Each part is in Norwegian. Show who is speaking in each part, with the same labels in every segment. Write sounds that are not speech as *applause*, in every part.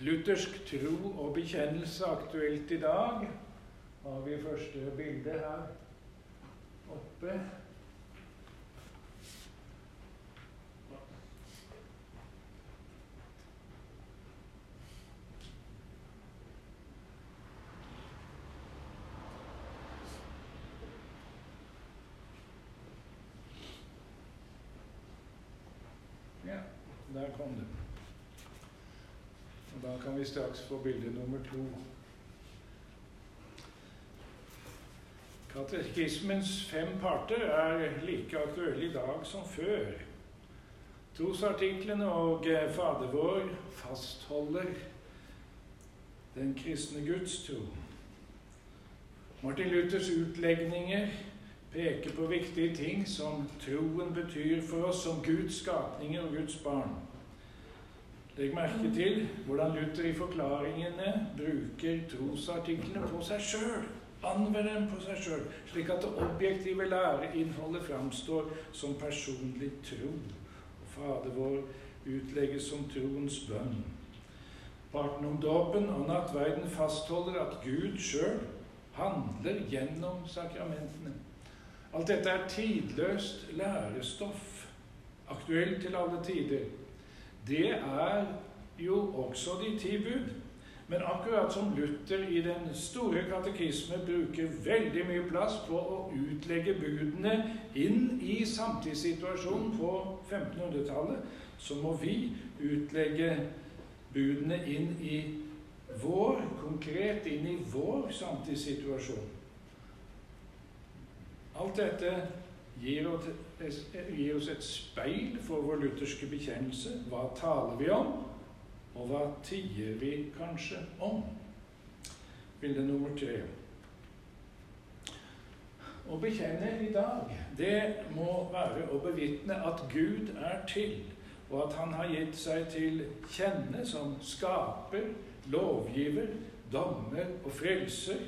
Speaker 1: Luthersk tro og bekjennelse aktuelt i dag. Har vi første bilde her oppe. Ja, der kom det. Kan vi straks få bilde nummer to. Katekismens fem parter er like aktuelle i dag som før. Trosartiklene og eh, Fader vår fastholder den kristne Guds tro. Martin Luthers utlegninger peker på viktige ting som troen betyr for oss som Guds skapninger og Guds barn. Legg merke til hvordan Luther i forklaringene bruker trosartiklene på seg sjøl. Anvender dem på seg sjøl, slik at det objektive læreinnholdet framstår som personlig tro. Og Fader vår utlegges som troens bønn. Parten om dåpen og nattverden fastholder at Gud sjøl handler gjennom sakramentene. Alt dette er tidløst lærestoff, aktuelt til alle tider. Det er jo også de ti bud. Men akkurat som Luther i den store katekisme bruker veldig mye plass på å utlegge budene inn i samtidssituasjonen på 1500-tallet, så må vi utlegge budene inn i vår, konkret inn i vår samtidssituasjon. Alt dette gir oss et speil for vår lutherske bekjennelse. Hva taler vi om, og hva tier vi kanskje om? Bilde nummer tre. Å bekjenne i dag, det må være å bevitne at Gud er til, og at Han har gitt seg til kjenne som skaper, lovgiver, dommer og frelser,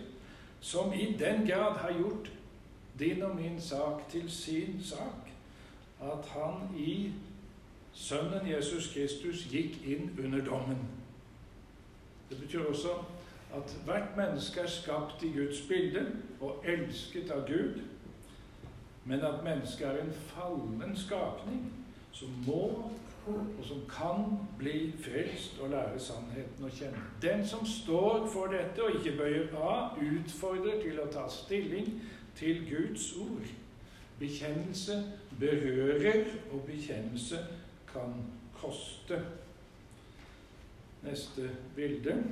Speaker 1: som i den grad har gjort din og min sak til sin sak, at han i Sønnen Jesus Kristus gikk inn under dommen. Det betyr også at hvert menneske er skapt i Guds bilde og elsket av Gud, men at mennesket er en fallen skapning som må og som kan bli frelst og lære sannheten å kjenne. Den som står for dette og ikke bøyer av, utfordrer til å ta stilling til Guds ord. Bekjennelse berører, og bekjennelse kan koste. Neste bilde.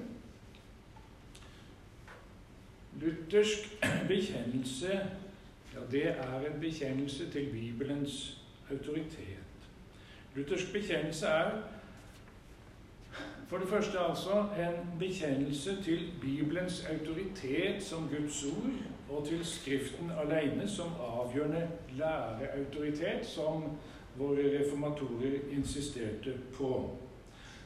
Speaker 1: Luthersk bekjennelse ja, det er en bekjennelse til Bibelens autoritet. Luthersk bekjennelse er for det første altså en bekjennelse til Bibelens autoritet som Guds ord, og til Skriften alene som avgjørende læreautoritet, som våre reformatorer insisterte på.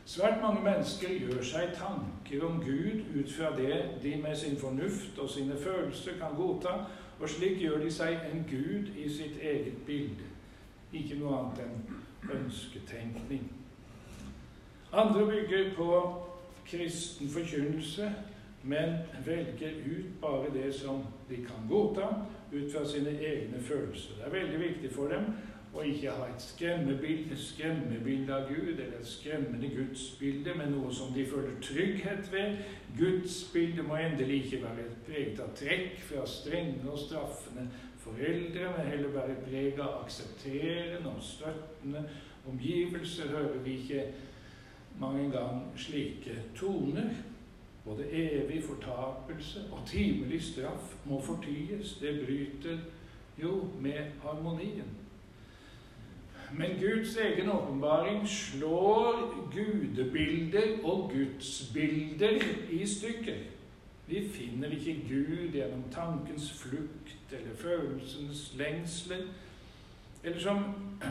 Speaker 1: Svært mange mennesker gjør seg tanker om Gud ut fra det de med sin fornuft og sine følelser kan godta, og slik gjør de seg en gud i sitt eget bilde. Ikke noe annet enn ønsketenkning. Andre bygger på kristen forkynnelse, men velger ut bare det som de kan godta, ut fra sine egne følelser. Det er veldig viktig for dem å ikke ha et skremmebilde, skremmebilde av Gud eller et skremmende gudsbilde, men noe som de føler trygghet ved. Gudsbildet må endelig ikke være preget av trekk fra strenge og straffende foreldre, men heller være preget av aksepterende og støttende omgivelser. Hører vi ikke mange ganger slike toner? Både evig fortapelse og timelig straff må forties. Det bryter jo med harmonien. Men Guds egen åpenbaring slår gudebilder og gudsbilder i stykker. Vi finner ikke Gud gjennom tankens flukt eller følelsens lengsler. Eller som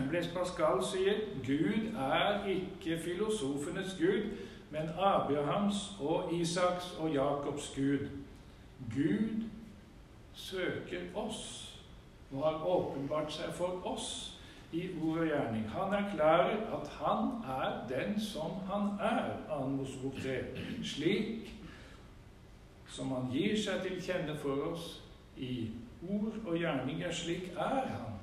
Speaker 1: Blaise Pascal sier, Gud er ikke filosofenes Gud, men Abrahams og Isaks og Jakobs Gud. Gud søker oss og har åpenbart seg for oss i ord og gjerning. Han erklærer at han er den som han er, 2. Mosebok 3. Slik som han gir seg til kjenne for oss i ord og gjerninger, slik er han.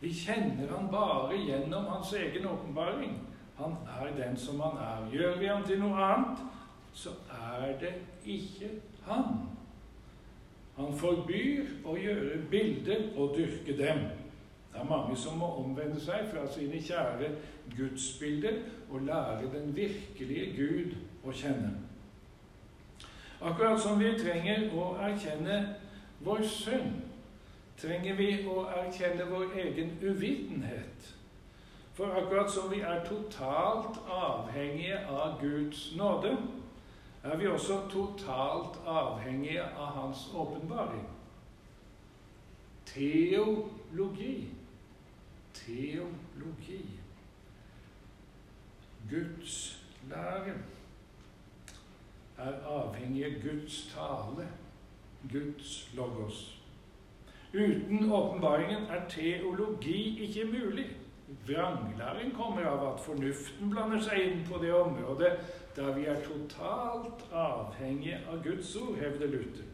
Speaker 1: Vi kjenner han bare gjennom hans egen åpenbaring. Han er den som han er. Gjør vi ham til noe annet, så er det ikke han. Han forbyr å gjøre bilder og dyrke dem. Det er mange som må omvende seg fra sine kjære gudsbilder og lære den virkelige Gud å kjenne. Akkurat som vi trenger å erkjenne vår synd, trenger vi å erkjenne vår egen uvitenhet. For akkurat som vi er totalt avhengige av Guds nåde, er vi også totalt avhengige av Hans åpenbaring. Teologi. Teologi. Guds lære er avhengig av Guds tale, Guds logos. Uten åpenbaringen er teologi ikke mulig. Vranglæring kommer av at fornuften blander seg inn på det området der vi er totalt avhengige av Guds ord, hevder Luther.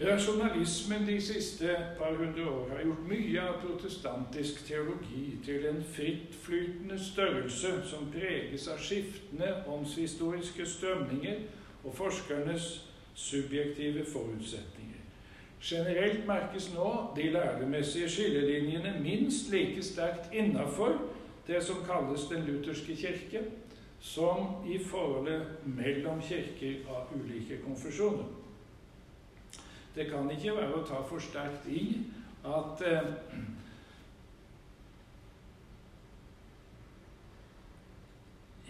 Speaker 1: Rasjonalismen de siste par hundre år har gjort mye av protestantisk teologi til en frittflytende størrelse som preges av skiftende åndshistoriske strømninger og forskernes subjektive forutsetninger. Generelt merkes nå de læremessige skillelinjene minst like sterkt innafor det som kalles den lutherske kirke, som i forholdet mellom kirker av ulike konfesjoner. Det kan ikke være å ta for sterkt i at eh,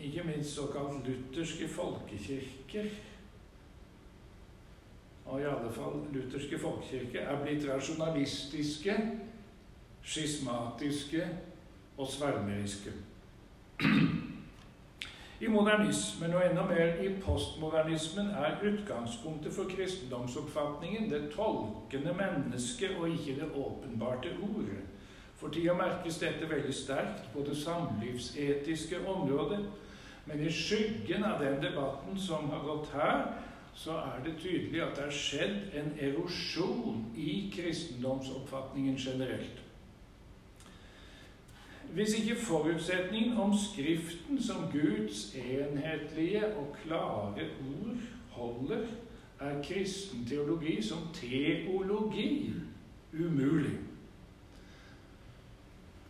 Speaker 1: *clears throat* ikke minst såkalt lutherske folkekirker og i alle fall lutherske folkekirke, er blitt rasjonalistiske, skismatiske og svermeriske. I modernismen og enda mer i postmodernismen er utgangspunktet for kristendomsoppfatningen det tolkende mennesket og ikke det åpenbarte ordet. For tida merkes dette veldig sterkt på det samlivsetiske området. Men i skyggen av den debatten som har gått her, så er det tydelig at det har skjedd en erosjon i kristendomsoppfatningen generelt. Hvis ikke forutsetningen om Skriften som Guds enhetlige og klare ord holder, er kristen teologi som teologi umulig.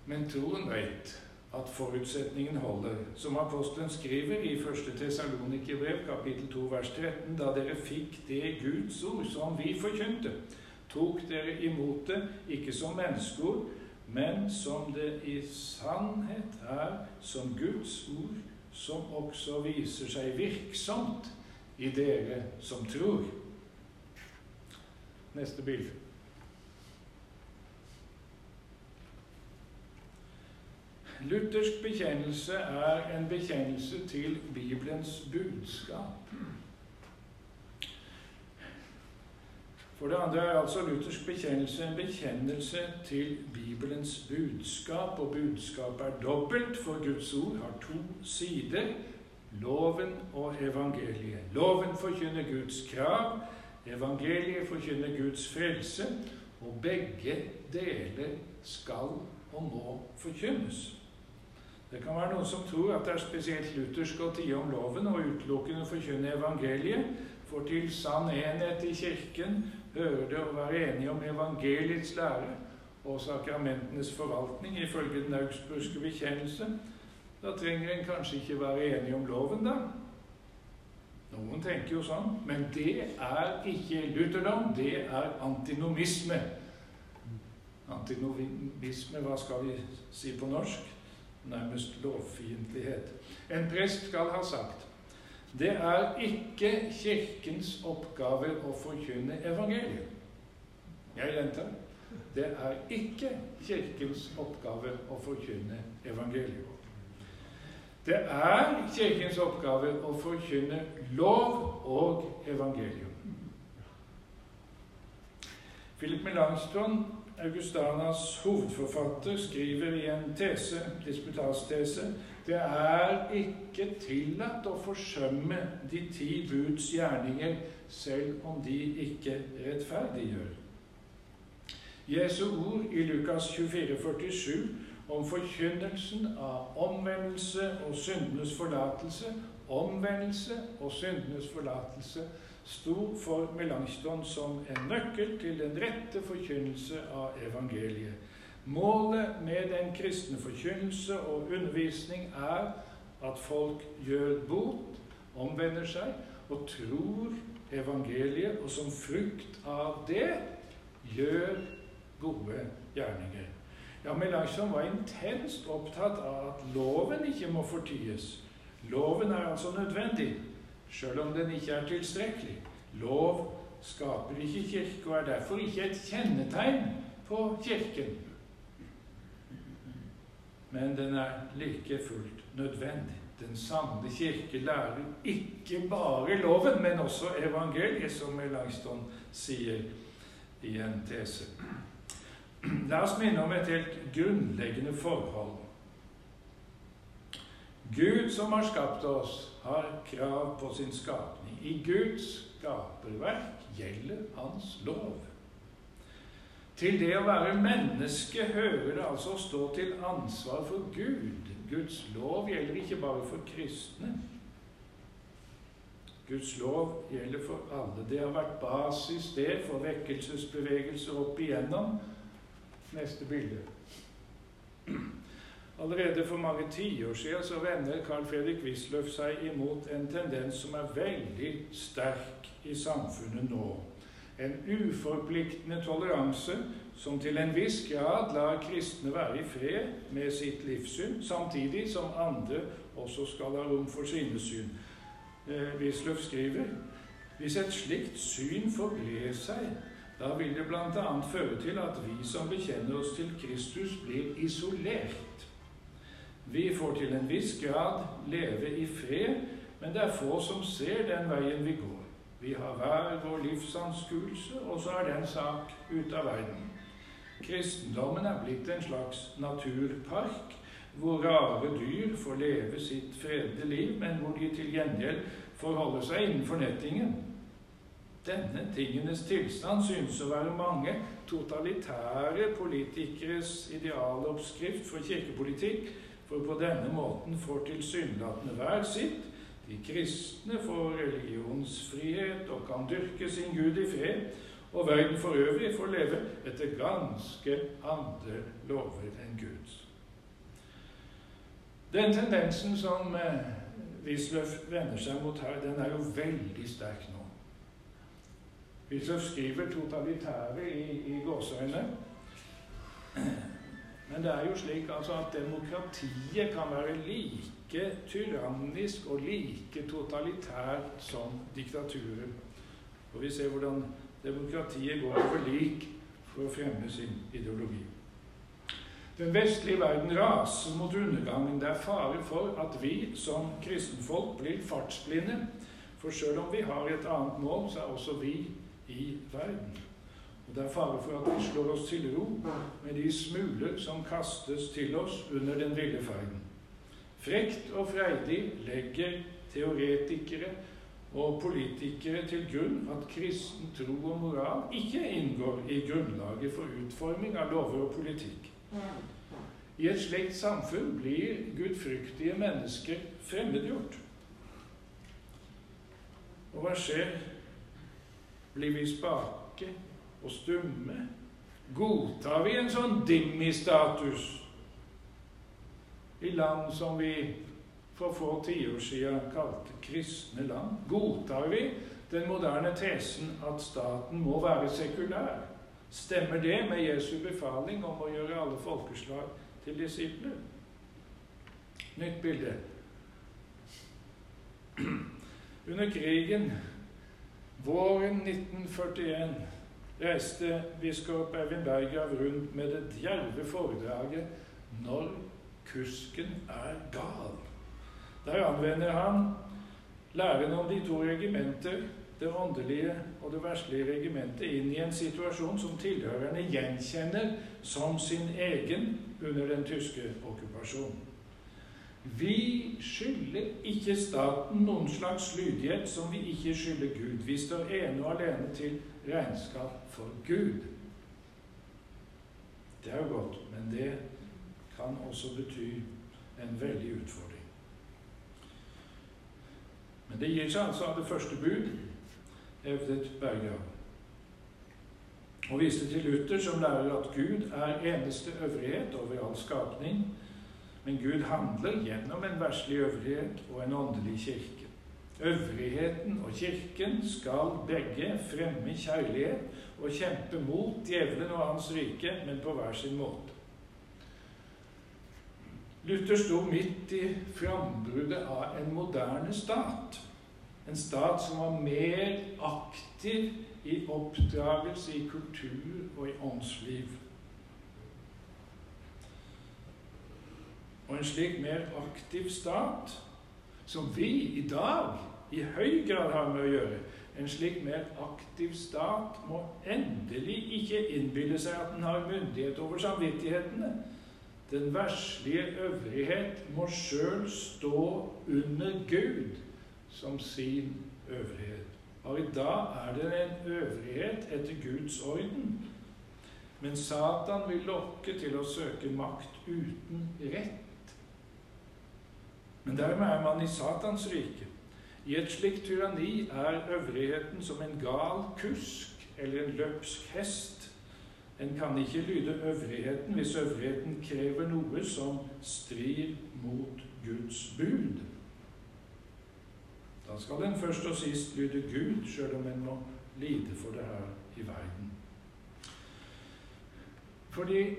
Speaker 1: Men troen vet at forutsetningen holder. Som apostelen skriver i 1. Tesalonikerbrev, kapittel 2, vers 13.: Da dere fikk det Guds ord som vi forkynte, tok dere imot det, ikke som menneskeord, men som det i sannhet er som Guds ord, som også viser seg virksomt i dere som tror. Neste bilde. Luthersk bekjennelse er en bekjennelse til Bibelens budskap. For det andre er altså luthersk bekjennelse en bekjennelse til Bibelens budskap, og budskapet er dobbelt, for Guds ord har to sider loven og evangeliet. Loven forkynner Guds krav, evangeliet forkynner Guds frelse, og begge deler skal og må forkynnes. Det kan være noen som tror at det er spesielt luthersk å tie om loven og utelukkende forkynne evangeliet, for til sann enhet i Kirken hører det å være enige om evangeliets lære og sakramentenes forvaltning ifølge den augsburgske bekjennelse. Da trenger en kanskje ikke være enig om loven, da. Noen tenker jo sånn, men det er ikke lutherdom, det er antinomisme. Antinomisme, hva skal vi si på norsk? Nærmest lovfiendtlighet. En prest skal ha sagt det er ikke Kirkens oppgave å forkynne evangeliet. Jeg gjentar det er ikke Kirkens oppgave å forkynne evangeliet. Det er Kirkens oppgave å forkynne lov og evangelium. Philip Melanchthon Augustanas hovedforfatter, skriver i en tese, disputastese det er ikke tillatt å forsømme de ti buds gjerninger, selv om de ikke rettferdiggjør. Jesu ord i Lukas 24, 47 om forkynnelsen av omvendelse og syndenes forlatelse, omvendelse og syndenes forlatelse, sto for Melanchthon som en nøkkel til den rette forkynnelse av evangeliet. Målet med den kristne forkynnelse og undervisning er at folk gjør bot, omvender seg og tror evangeliet, og som frukt av det gjør gode gjerninger. Ja, Melanchthon var intenst opptatt av at loven ikke må forties. Loven er altså nødvendig, sjøl om den ikke er tilstrekkelig. Lov skaper ikke kirke og er derfor ikke et kjennetegn på Kirken. Men den er like fullt nødvendig. Den sanne kirke lærer ikke bare loven, men også evangeliet, som Melanchthon sier i en tese. La oss minne om et helt grunnleggende forhold. Gud som har skapt oss, har krav på sin skapning. I Guds skaperverk gjelder Hans lov. Til det å være menneske hører det altså å stå til ansvar for Gud. Guds lov gjelder ikke bare for kristne. Guds lov gjelder for alle. Det har vært basis det for vekkelsesbevegelser opp igjennom Neste bilde. Allerede for mange tiår siden så vender Carl Fredrik Wisløff seg imot en tendens som er veldig sterk i samfunnet nå. En uforpliktende toleranse som til en viss grad lar kristne være i fred med sitt livssyn, samtidig som andre også skal ha rom for sine syn. Eh, Wisløff skriver hvis et slikt syn forblir seg, da vil det bl.a. føre til at vi som bekjenner oss til Kristus, blir isolert. Vi får til en viss grad leve i fred, men det er få som ser den veien vi går. Vi har hver vår livsanskuelse, og så er den sak ute av verden. Kristendommen er blitt en slags naturpark, hvor rare dyr får leve sitt fredelige liv, men hvor de til gjengjeld får holde seg innenfor nettingen. Denne tingenes tilstand synes å være mange totalitære politikeres idealoppskrift for kirkepolitikk, for på denne måten får tilsynelatende hver sitt. De kristne får religionsfrihet og kan dyrke sin Gud i fred, og verden for øvrig får leve etter ganske andre lover enn Guds. Den tendensen som eh, Wisløff vender seg mot her, den er jo veldig sterk nå. Wisløff skriver 'totalitære' i, i gåseøyne. Men det er jo slik altså, at demokratiet kan være like tyrannisk og like totalitært som diktaturet. Og vi ser hvordan demokratiet går over lik for å fremme sin ideologi. Den vestlige verden raser mot undergangen. Det er fare for at vi som kristenfolk blir fartsblinde. For selv om vi har et annet mål, så er også vi i verden. Og Det er fare for at vi slår oss til ro med de smuler som kastes til oss under den ville ferden. Frekt og freidig legger teoretikere og politikere til grunn at kristen tro og moral ikke inngår i grunnlaget for utforming av lover og politikk. I et slikt samfunn blir gudfryktige mennesker fremmedgjort. Og hva skjer blir vi spake og stumme? Godtar vi en sånn dimmi-status i land som vi for få tiår siden kalte kristne land? Godtar vi den moderne tesen at staten må være sekulær? Stemmer det med Jesu befaling om å gjøre alle folkeslag til disipler? Nytt bilde. *clears throat* Under krigen Våren 1941 reiste biskop Eivind Berggrav rundt med det djerve foredraget 'Når kusken er gal'. Der anvender han læren om de to regimenter det åndelige og det verslige regimentet inn i en situasjon som tilhørerne gjenkjenner som sin egen under den tyske okkupasjonen. Vi skylder ikke staten noen slags lydighet som vi ikke skylder Gud. Vi står ene og alene til regnskap for Gud. Det er jo godt, men det kan også bety en veldig utfordring. Men det gir seg altså av det første bud, hevdet Berggrav. Og viste til Luther, som lærer at Gud er eneste øvrighet over all skapning, men Gud handler gjennom en verslig øvrighet og en åndelig kirke. Øvrigheten og kirken skal begge fremme kjærlighet og kjempe mot djevelen og hans rike, men på hver sin måte. Luther sto midt i frambruddet av en moderne stat. En stat som var mer aktiv i oppdragelse i kultur og i åndsliv. Og en slik mer aktiv stat, som vi i dag i høy grad har med å gjøre, en slik mer aktiv stat må endelig ikke innbille seg at den har myndighet over samvittighetene. Den verslige øvrighet må sjøl stå under Gud som sin øvrighet. Og i dag er det en øvrighet etter Guds orden. Men Satan vil lokke til å søke makt uten rett. Men dermed er man i Satans rike. I et slikt tyranni er øvrigheten som en gal kusk eller en løpsk hest. En kan ikke lyde øvrigheten hvis øvrigheten krever noe som strir mot Guds bud. Da skal en først og sist lyde Gud, sjøl om en må lide for det her i verden. Fordi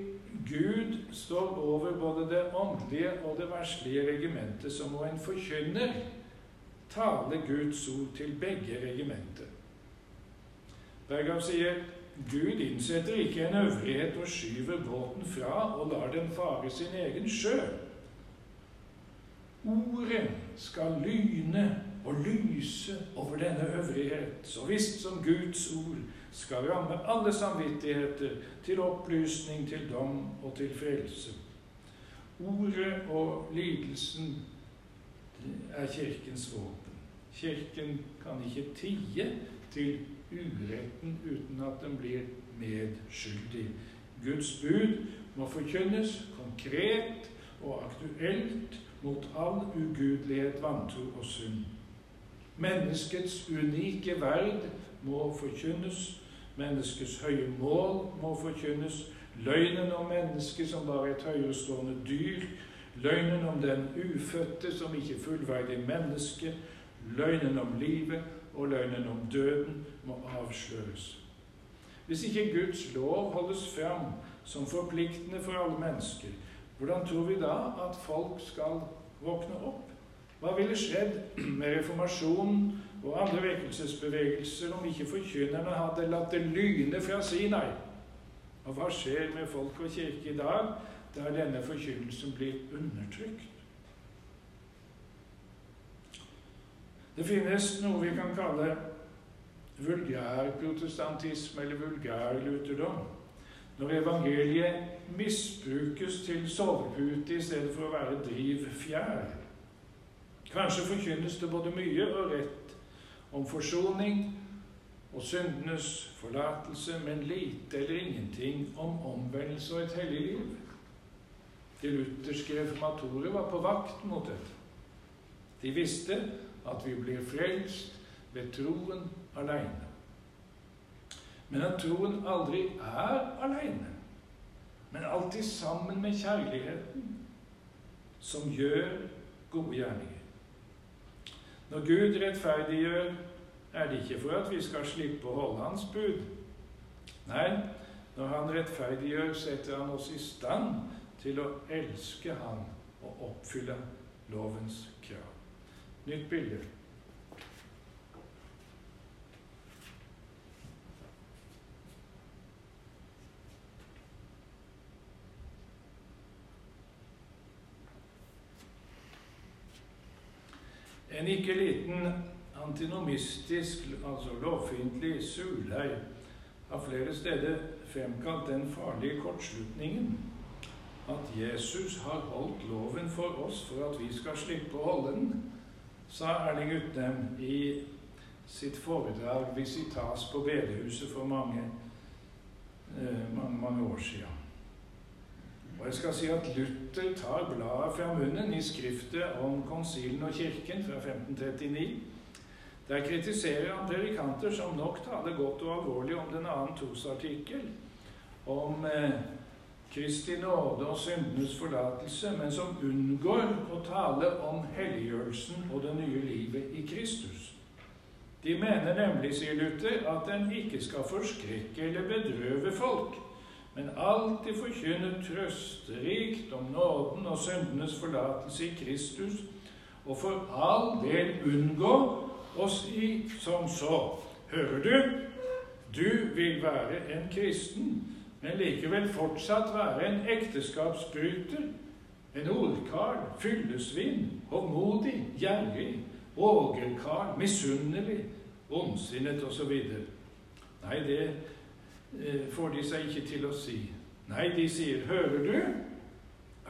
Speaker 1: Gud står over både det åndelige og det verslige regimentet, så må en forkynner tale Guds ord til begge regimenter. Berghav sier Gud innsetter ikke en øvrighet og skyver båten fra og lar den fare sin egen sjø. Ordet skal lyne og lyse over denne øvrighet, så visst som Guds ord skal ramme alle samvittigheter til opplysning, til dom og til frelse. Ordet og lidelsen er Kirkens våpen. Kirken kan ikke tie til uretten uten at den blir medskyldig. Guds bud må forkynnes konkret og aktuelt mot all ugudelighet, vantro og synd. Menneskets unike verd må forkynnes. Menneskets høye mål må forkynnes. Løgnen om mennesket som bare et høyerestående dyr. Løgnen om den ufødte som ikke fullverdig menneske. Løgnen om livet og løgnen om døden må avsløres. Hvis ikke Guds lov holdes fram som forpliktende for alle mennesker, hvordan tror vi da at folk skal våkne opp? Hva ville skjedd med reformasjonen og andre vekkelsesbevegelser om ikke forkynnerne hadde latt det lyne fra Sinai? Og hva skjer med folk og kirke i dag, der denne forkynnelsen blir undertrykt? Det finnes noe vi kan kalle vulgær protestantisme eller vulgær lutherdom. Når evangeliet misbrukes til sovepute i stedet for å være drivfjær. Kanskje forkynnes det både mye og rett om forsoning og syndenes forlatelse, men lite eller ingenting om omvendelse og et hellig liv. De lutherske reformatorer var på vakt mot dette. De visste at vi blir frelst ved troen aleine. Men at troen aldri er aleine, men alltid sammen med kjærligheten, som gjør gode gjerninger. Når Gud rettferdiggjør, er det ikke for at vi skal slippe å holde Hans bud. Nei, når Han rettferdiggjør, setter Han oss i stand til å elske Han og oppfylle lovens krav. Nytt bilde. En ikke liten antinomistisk, altså lovfiendtlig surdeig har flere steder fremkalt den farlige kortslutningen at Jesus har holdt loven for oss for at vi skal slippe å holde den, sa Erling Utnem i sitt foredrag 'Visitas' på bedehuset for mange, eh, mange, mange år siden. Og jeg skal si at Luther tar bladet fra munnen i skriftet om konsilen og kirken fra 1539. Der kritiserer han predikanter som nok taler godt og alvorlig om den annen trosartikkel, om eh, Kristi nåde og syndenes forlatelse, men som unngår å tale om helliggjørelsen og det nye livet i Kristus. De mener nemlig, sier Luther, at en ikke skal forskrekke eller bedrøve folk, men alltid forkynne trøsterikt om nåden og syndenes forlatelse i Kristus, og for all del unngå å si som så Hører du? Du vil være en kristen, men likevel fortsatt være en ekteskapsbryter, en ordkar, fyllesvin, hovmodig, gjerrig, ågerkar, misunnelig, ondsinnet osv. Nei, det får de seg ikke til å si. Nei, de sier, 'Hører du?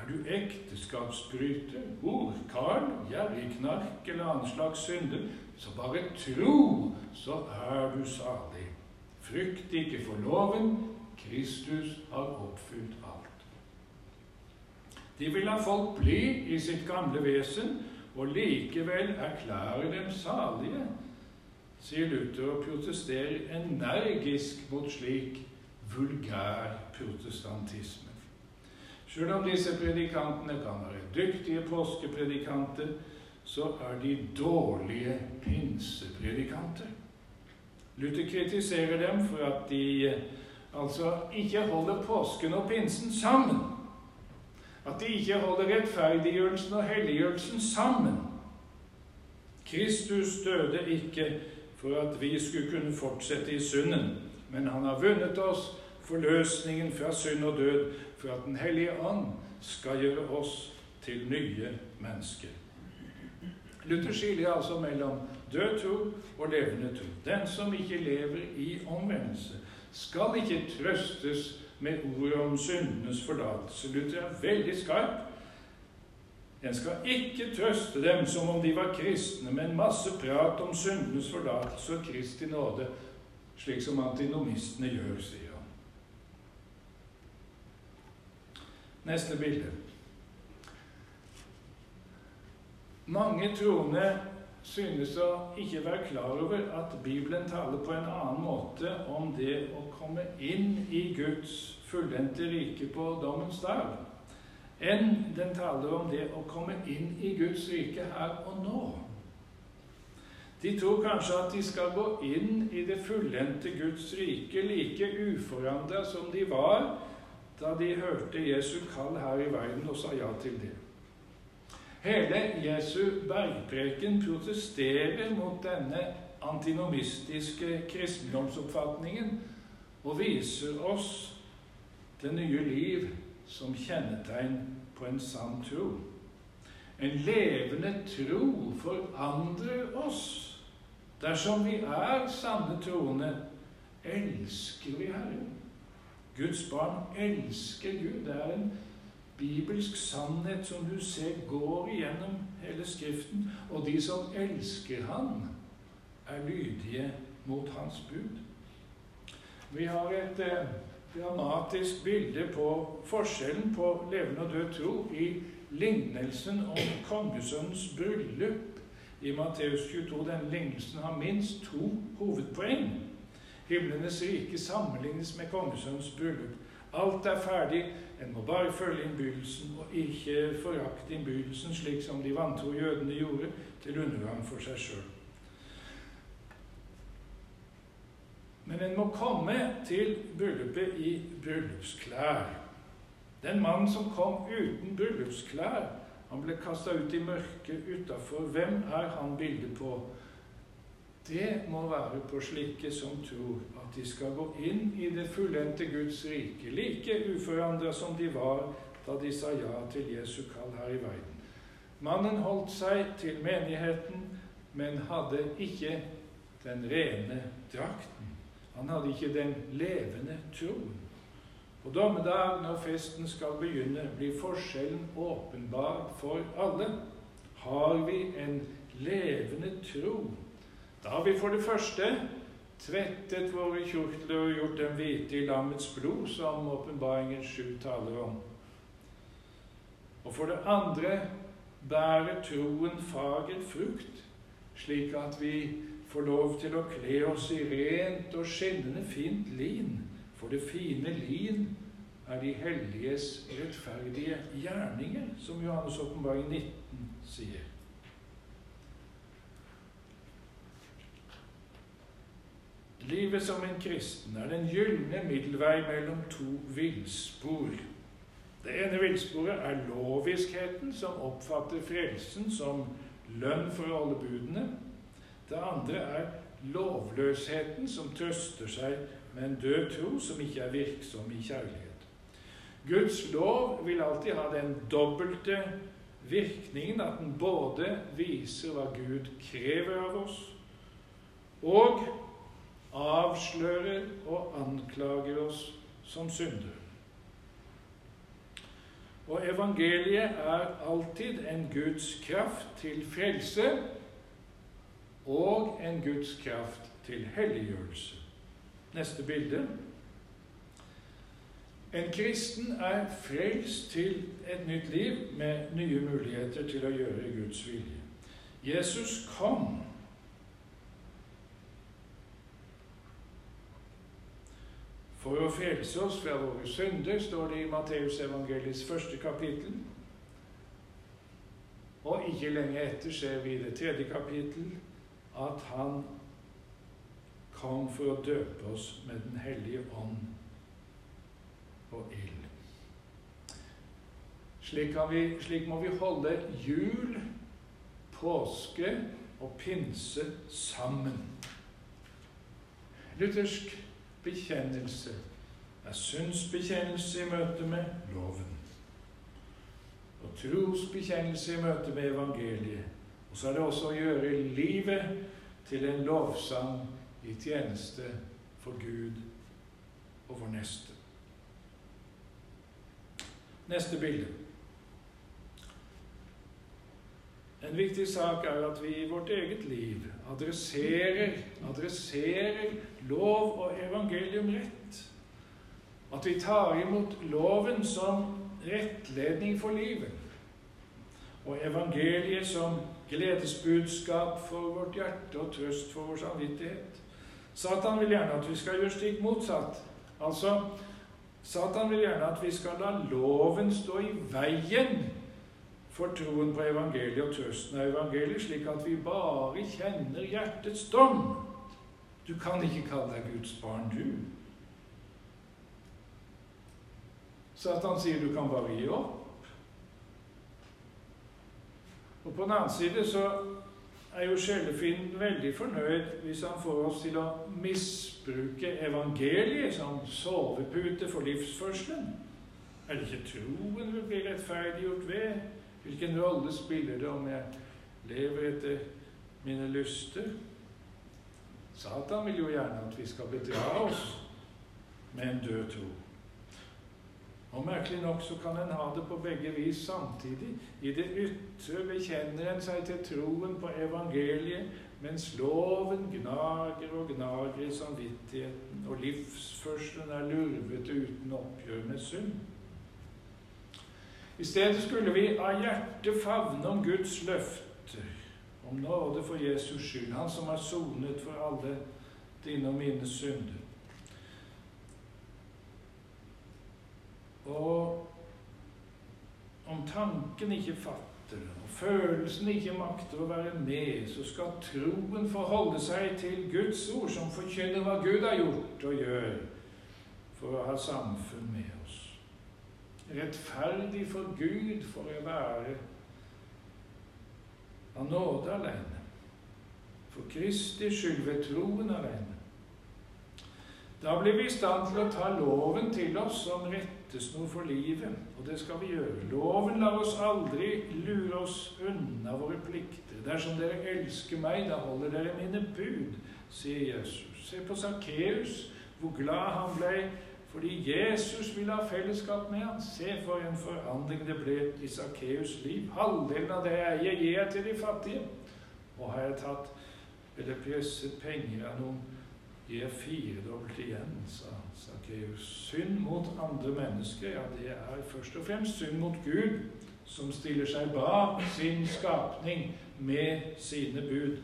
Speaker 1: Er du ekteskapsbryter, horkar, gjerrig knark eller annen slags synder, så bare tro, så er du salig. Frykt ikke for loven, Kristus har oppfylt alt. De vil la folk bli i sitt gamle vesen og likevel erklære dem salige, sier Luther og protesterer energisk mot slik vulgær protestantisme. Selv om disse predikantene kan være dyktige påskepredikanter, så er de dårlige pinsepredikanter. Luther kritiserer dem for at de altså ikke holder påsken og pinsen sammen. At de ikke holder rettferdiggjørelsen og helliggjørelsen sammen. Kristus døde ikke for at vi skulle kunne fortsette i synden, men han har vunnet oss forløsningen fra synd og død for at Den hellige ånd skal gjøre oss til nye mennesker. Luther skiller altså mellom død tro og levende tro. Den som ikke lever i omvendelse, skal ikke trøstes med ordet om syndenes forlatelse. Luther er veldig skarp. En skal ikke trøste dem som om de var kristne, med en masse prat om syndenes forlatelse og Kristi nåde, slik som antinomistene gjør, sier han. Neste bilde. Mange troende synes å ikke være klar over at Bibelen taler på en annen måte om det å komme inn i Guds fullendte rike på dommens dag, enn den taler om det å komme inn i Guds rike her og nå. De tror kanskje at de skal gå inn i det fullendte Guds rike like uforandra som de var da de hørte Jesu kall her i verden og sa ja til det. Hele Jesu bergpreken protesterer mot denne antinomistiske kristendomsoppfatningen og viser oss det nye liv som kjennetegn på en sann tro. En levende tro forandrer oss. Dersom vi er sanne troende, elsker vi Herren. Guds barn elsker Gud. Det er en bibelsk sannhet som du ser går igjennom hele Skriften. Og de som elsker Han, er lydige mot Hans bud. Vi har et eh, dramatisk bilde på forskjellen på levende og død tro i lignelsen om kongesønnens bryllup i Matteus 22. Denne lignelsen har minst to hovedpoeng. Himlenes rike sammenlignes med kongesønnens bryllup. Alt er ferdig, en må bare følge innbydelsen og ikke forakte innbydelsen, slik som de vantro jødene gjorde, til undergang for seg sjøl. Men en må komme til bryllupet i bryllupsklær. Den mannen som kom uten bryllupsklær, han ble kasta ut i mørket utafor. Hvem er han bildet på? Det må være på slike som tror at de skal gå inn i det fullendte Guds rike, like uforandra som de var da de sa ja til Jesu kall her i verden. Mannen holdt seg til menigheten, men hadde ikke den rene drakten. Han hadde ikke den levende troen. På dommedag, når festen skal begynne, blir forskjellen åpenbar for alle. Har vi en levende tro? Da har vi for det første tvettet våre kjortler og gjort dem hvite i lammets blod, som åpenbaringen sju taler om. Og for det andre bærer troen fager frukt, slik at vi får lov til å kle oss i rent og skinnende fint lin for det fine lin er de helliges rettferdige gjerninger, som Johannes' åpenbaring 19 sier. Livet som en kristen er den gylne middelvei mellom to villspor. Det ene villsporet er loviskheten, som oppfatter frelsen som lønn for å holde budene. Det andre er lovløsheten, som trøster seg med en død tro som ikke er virksom i kjærlighet. Guds lov vil alltid ha den dobbelte virkningen at den både viser hva Gud krever av oss, og avslører og anklager oss som syndere. Og evangeliet er alltid en Guds kraft til frelse og en Guds kraft til helliggjørelse. Neste bilde. En kristen er frelst til et nytt liv med nye muligheter til å gjøre Guds vilje. Jesus kom for å frelse oss fra våre synder, står det i Matteusevangeliets første kapittel. Og ikke lenge etter ser vi det tredje kapittel at han kom for å døpe oss med Den hellige ånd og ild. Slik, vi, slik må vi holde jul, påske og pinse sammen. Luthersk bekjennelse er synsbekjennelse i møte med loven. Og trosbekjennelse i møte med evangeliet. Og så er det også å gjøre livet til en lovsang i tjeneste for Gud og vår neste. Neste bilde. En viktig sak er at vi i vårt eget liv adresserer, adresserer lov og evangelium rett. At vi tar imot loven som rettledning for livet, og evangeliet som gledesbudskap for vårt hjerte og trøst for vår samvittighet. Satan vil gjerne at vi skal gjøre stikk motsatt. Altså, Satan vil gjerne at vi skal la loven stå i veien for troen på evangeliet og trøsten av evangeliet, slik at vi bare kjenner hjertets dom. Du kan ikke kalle deg Guds barn, du. Satan sier du kan bare gi opp. Og på den annen side så er jo sjelefienden veldig fornøyd hvis han får oss til å misbruke evangeliet som sovepute for livsførselen. Er det ikke troen vi blir rettferdiggjort ved? Hvilken rolle spiller det om jeg lever etter mine lyster? Satan vil jo gjerne at vi skal bedra oss med en død tro. Og Merkelig nok så kan en ha det på begge vis samtidig. I det ytre bekjenner en seg til troen på evangeliet, mens loven gnager og gnager i samvittigheten, og livsførselen er lurvete uten oppgjør med synd. I stedet skulle vi av hjertet favne om Guds løfter, om nåde for Jesus skyld, Han som har sonet for alle dine og mine synder. Og om tanken ikke fatter og følelsen ikke makter å være med, så skal troen forholde seg til Guds ord, som forkynner hva Gud har gjort og gjør for å ha samfunn med oss. Rettferdig for Gud for å være av nåde alene. For Kristi skyld ved troen alene. Da blir vi i stand til å ta loven til oss som rett hentes noe for livet, og det skal vi gjøre. Loven lar oss aldri lure oss unna våre plikter. Dersom dere elsker meg, da holder dere mine bud, sier Jesus. Se på Sakkeus, hvor glad han ble fordi Jesus ville ha fellesskap med ham. Se for en forandring det ble i Sakkeus' liv. Halvdelen av det jeg eier, gir jeg til de fattige. Og har jeg tatt eller presset penger av noen, gir er firedobbelt igjen, sa Sakkeus. Synd mot andre mennesker, ja, det er først og fremst synd mot Gud, som stiller seg bak sin skapning med sine bud.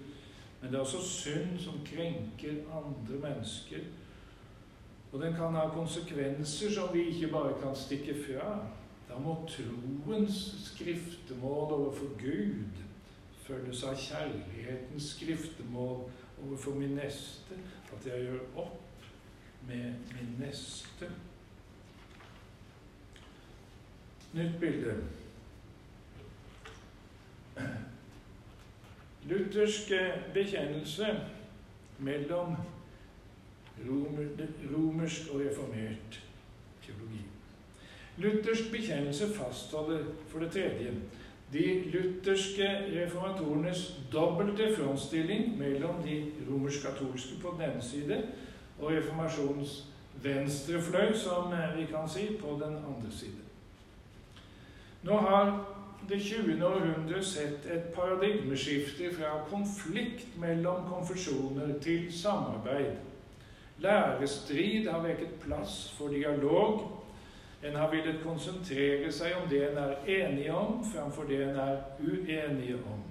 Speaker 1: Men det er også synd som krenker andre mennesker. Og den kan ha konsekvenser som vi ikke bare kan stikke fra. Da må troens skriftemål overfor Gud følges av kjærlighetens skriftemål overfor min neste. At jeg gjør opp med min neste. Nytt bilde. Luthersk bekjennelse mellom romersk og reformert teologi. Luthersk bekjennelse fastholder for det tredje de lutherske reformatorenes dobbelte frontstilling mellom de romersk-katolske på den ene side og reformasjonens venstrefløy, som vi kan si, på den andre side. Nå har det 20. århundre sett et paradigmeskifte fra konflikt mellom konfesjoner til samarbeid. Lærestrid har vekket plass for dialog en har villet konsentrere seg om det en er enige om, framfor det en er uenige om.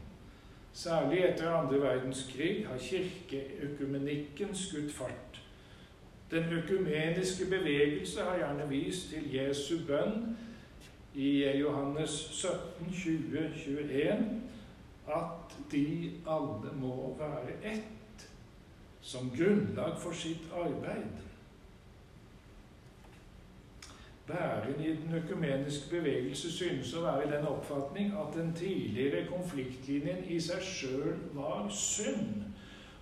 Speaker 1: Særlig etter andre verdenskrig har kirkeøkumenikken skutt fart. Den økumeniske bevegelse har gjerne vist til Jesu bønn i Johannes 17, 20, 21 at de alle må være ett som grunnlag for sitt arbeid. Bæren i den økumeniske bevegelse synes å være i den oppfatning at den tidligere konfliktlinjen i seg sjøl var synd,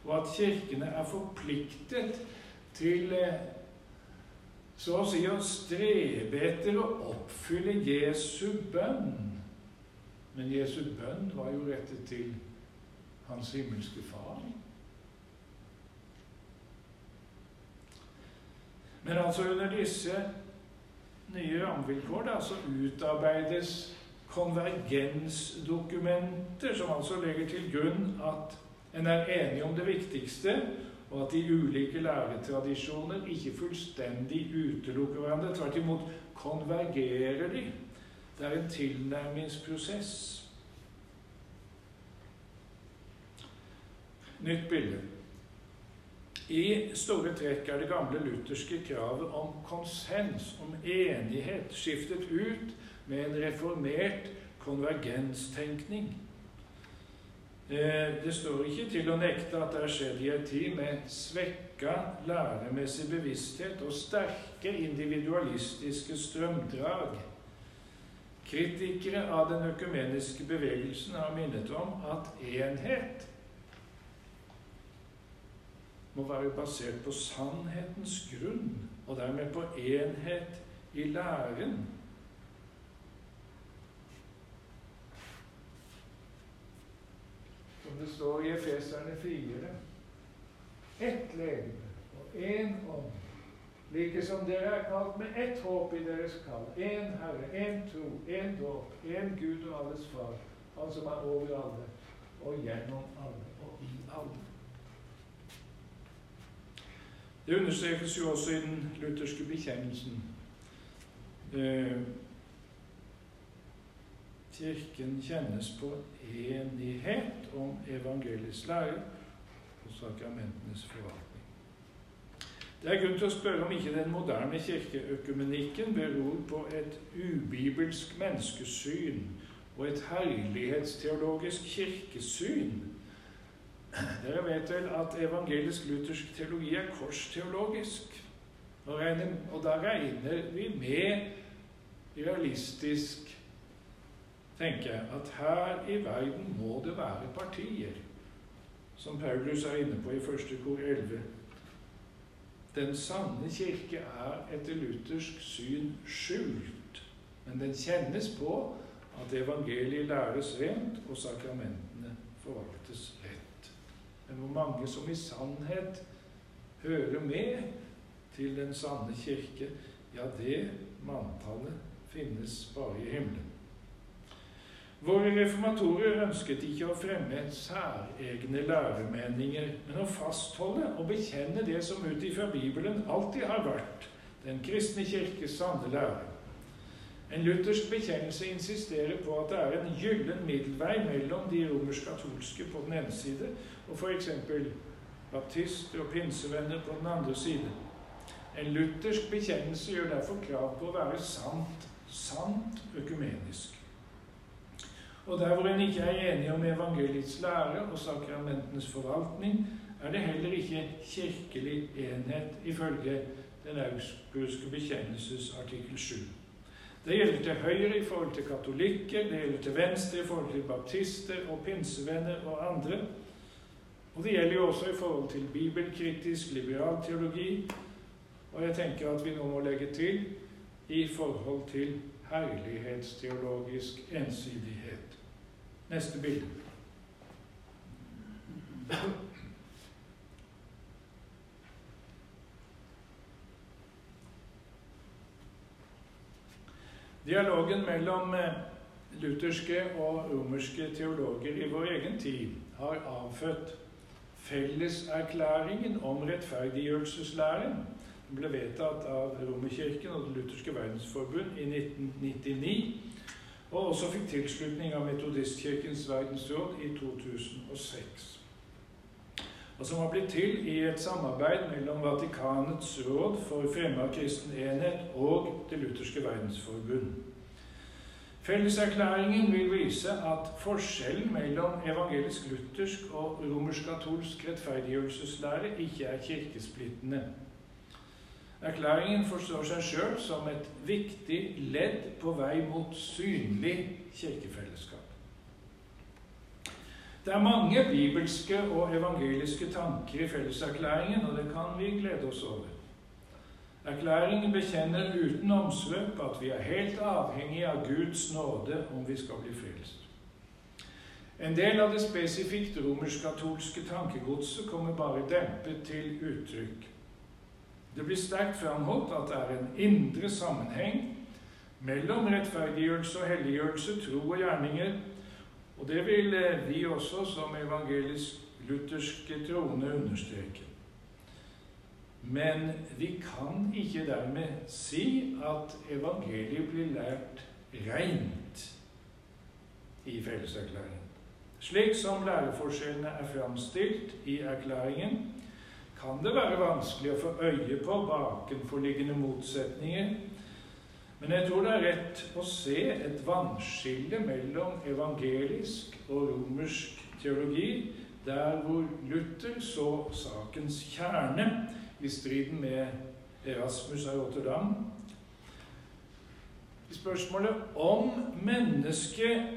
Speaker 1: og at kirkene er forpliktet til eh, så å si å strebe etter å oppfylle Jesu bønn. Men Jesu bønn var jo rettet til Hans himmelske Far. Men altså under disse nye rammevilkår, da, så utarbeides konvergensdokumenter, som altså legger til grunn at en er enig om det viktigste, og at de ulike læretradisjoner ikke fullstendig utelukker hverandre. Tvert imot konvergerer de. Det er en tilnærmingsprosess. Nytt bilde. I store trekk er det gamle lutherske kravet om konsens, om enighet, skiftet ut med en reformert konvergenstenkning. Eh, det står ikke til å nekte at det har skjedd i en tid med svekka læremessig bevissthet og sterke individualistiske strømdrag. Kritikere av den økumeniske bevegelsen har minnet om at enhet må være basert på sannhetens grunn, og dermed på enhet i læren. Som det står i Efeserne 4. Ett legeme og én ånd, like som dere er kalt med ett håp i deres kall. Én Herre, én tro, én dåp, én Gud og alles Far, Han som er over alle, og gjennom alle og i alle. Det understrekes jo også i den lutherske bekjennelsen. Eh, kirken kjennes på enighet om evangelisk lære og sakramentenes forvaltning. Det er grunn til å spørre om ikke den moderne kirkeøkumenikken beror på et ubibelsk menneskesyn og et herlighetsteologisk kirkesyn dere vet vel at evangelisk-luthersk teologi er korsteologisk. Og, da regner vi med realistisk tenker jeg, at her i verden må det være partier, som Paulus er inne på i første kor 11. den sanne kirke er etter luthersk syn skjult, men den kjennes på at evangeliet læres rent og sakramentene forvaltes. Men hvor mange som i sannhet hører med til den sanne kirke, ja, det manntallet finnes bare i himmelen. Våre reformatorer ønsket ikke å fremme særegne læremeninger, men å fastholde og bekjenne det som ut ifra Bibelen alltid har vært den kristne kirkes sanne lære. En luthersk bekjennelse insisterer på at det er en gyllen middelvei mellom de romersk-katolske på den ene side og f.eks. baptister og pinsevenner på den andre side. En luthersk bekjennelse gjør derfor krav på å være sant, sant økumenisk. Og der hvor en ikke er enig om evangeliets lære og sakramentenes forvaltning, er det heller ikke kirkelig enhet ifølge den augsburgske bekjennelses artikkel 7. Det gjelder til høyre i forhold til katolikker, det gjelder til venstre i forhold til baptister og pinsevenner og andre. Og det gjelder jo også i forhold til bibelkritisk liberal teologi, og jeg tenker at vi nå må legge til i forhold til herlighetsteologisk ensidighet. Neste bilde. Dialogen mellom eh, lutherske og romerske teologer i vår egen tid har avfødt felleserklæringen om rettferdiggjørelseslæren. Den ble vedtatt av Romerkirken og Det lutherske verdensforbund i 1999, og også fikk tilslutning av Metodistkirkens verdensråd i 2006. Og som har blitt til i et samarbeid mellom Vatikanets råd for fremme av kristen enhet og Det lutherske verdensforbund. Felleserklæringen vil vise at forskjellen mellom evangelisk-luthersk og romersk-katolsk rettferdiggjørelseslære ikke er kirkesplittende. Erklæringen forstår seg sjøl som et viktig ledd på vei mot synlig kirkefellesskap. Det er mange bibelske og evangeliske tanker i felleserklæringen, og det kan vi glede oss over. Erklæringen bekjenner uten omsvøp at vi er helt avhengig av Guds nåde om vi skal bli frelst. En del av det spesifikt romersk-katolske tankegodset kommer bare dempet til uttrykk. Det blir sterkt framholdt at det er en indre sammenheng mellom rettferdiggjørelse og helliggjørelse, tro og gjerninger. Og det vil eh, vi også som evangelisk-lutherske troende understreke. Men vi kan ikke dermed si at evangeliet blir lært rent i felleserklæringen. Slik som læreforskjellene er framstilt i erklæringen, kan det være vanskelig å få øye på bakenforliggende motsetninger. Men jeg tror det er rett å se et vannskille mellom evangelisk og romersk teologi, der hvor Luther så sakens kjerne i striden med Erasmus av Rotterdam. I spørsmålet om mennesket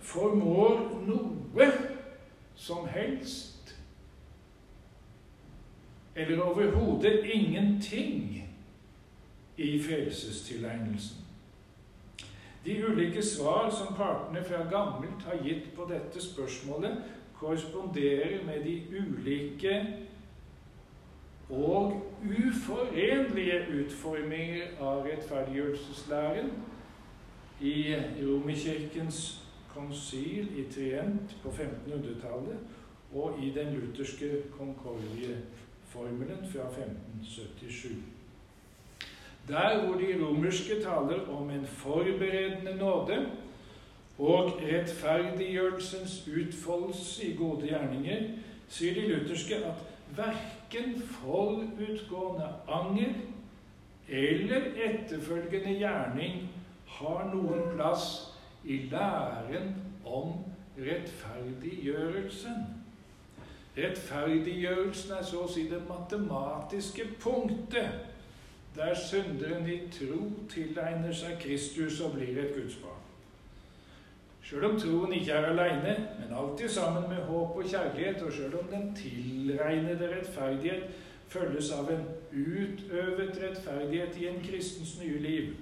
Speaker 1: formår noe som helst eller overhodet ingenting i frelsestilegnelsen. De ulike svar som partene fra gammelt har gitt på dette spørsmålet, korresponderer med de ulike og uforenlige utforminger av rettferdiggjørelseslæren i Romerkirkens konsil i Trient på 1500-tallet og i den lutherske Concordie formelen fra 1577. Der hvor de romerske taler om en forberedende nåde og rettferdiggjørelsens utfoldelse i gode gjerninger, sier de lutherske at verken forutgående anger eller etterfølgende gjerning har noen plass i læren om rettferdiggjørelsen. Rettferdiggjørelsen er så å si det matematiske punktet der synderen i tro tilegner seg Kristus og blir et gudsbarn. Sjøl om troen ikke er aleine, men alltid sammen med håp og kjærlighet, og sjøl om den tilregnede rettferdighet følges av en utøvet rettferdighet i en kristens nye liv,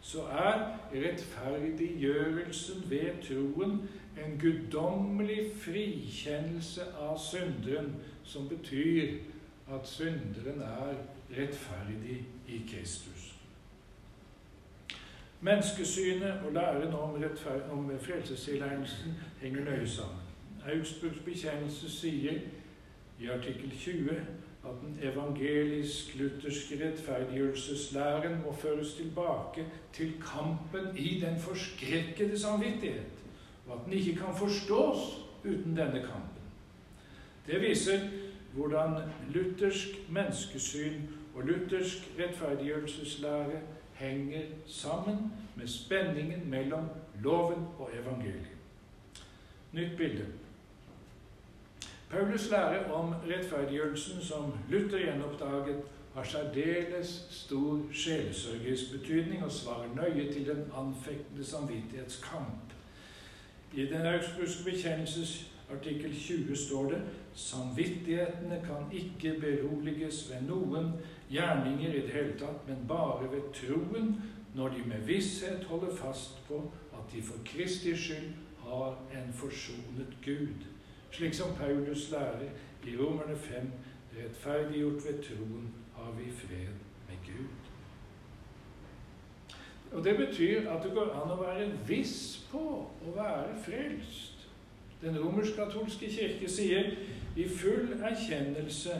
Speaker 1: så er rettferdiggjørelsen ved troen en guddommelig frikjennelse av synderen, som betyr at synderen er rettferdig i Kristus. Menneskesynet og læren om, om frelsestilegnelsen henger nøye sammen. Augsburgs bekjennelse sier i artikkel 20 at den evangelisk-lutherske rettferdiggjørelseslæren må føres tilbake til kampen i den forskrekkede samvittighet, og at den ikke kan forstås uten denne kampen. Det viser hvordan luthersk menneskesyn og luthersk rettferdiggjørelseslære henger sammen med spenningen mellom loven og evangeliet. Nytt bilde. Paulus lære om rettferdiggjørelsen som Luther gjenoppdaget, har særdeles stor sjelesørgisk betydning og svarer nøye til den anfektende samvittighetskamp. I den augsburgske bekjennelses artikkel 20 står det samvittighetene kan ikke beroliges ved noen gjerninger i det hele tatt, men bare ved troen, når de med visshet holder fast på at de for Kristi skyld har en forsonet Gud slik som Paulus lærer i Romerne 5, rettferdiggjort ved troen har vi fred med Gud. Og Det betyr at det går an å være viss på å være frelst. Den romersk-katolske kirke sier i full erkjennelse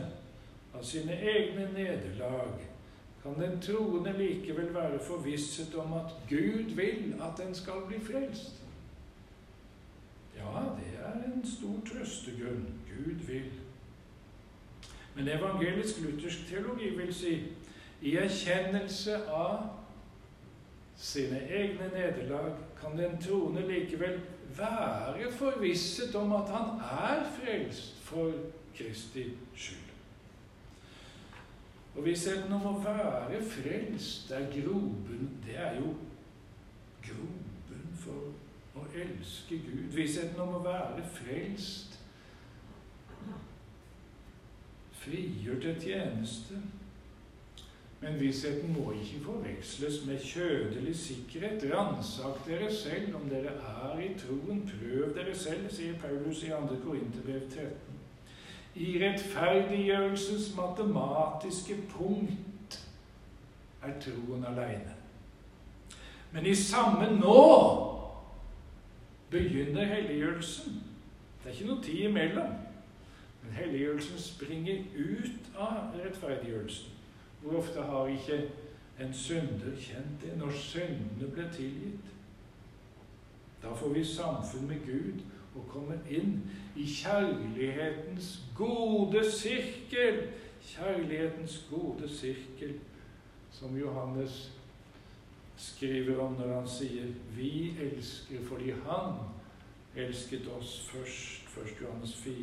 Speaker 1: av sine egne nederlag kan den troende likevel være forvisset om at Gud vil at den skal bli frelst. Ja, det er en stor trøstegrunn. Gud vil. Men evangelisk-luthersk teologi vil si i erkjennelse av sine egne nederlag kan den troende likevel være forvisset om at han er frelst for Kristi skyld. Og vissheten om å være frelst er groben Det er jo groben for å elske Gud, vissheten om å være frelst, frigjør til tjeneste. Men vissheten må ikke forveksles med kjødelig sikkerhet. Ransak dere selv om dere er i troen. Prøv dere selv, sier Paulus i 2. Korinterbrev 13. I rettferdiggjørelsens matematiske punkt er troen aleine. Men i samme nå begynner helliggjørelsen. Det er ikke noe tid imellom. Men helliggjørelsen springer ut av rettferdiggjørelsen. Hvor ofte har ikke en synder kjent det når syndene ble tilgitt? Da får vi samfunn med Gud og kommer inn i kjærlighetens gode sirkel. Kjærlighetens gode sirkel, som Johannes skriver om når han sier 'Vi elsker fordi Han elsket oss først'. 1. Johannes 4.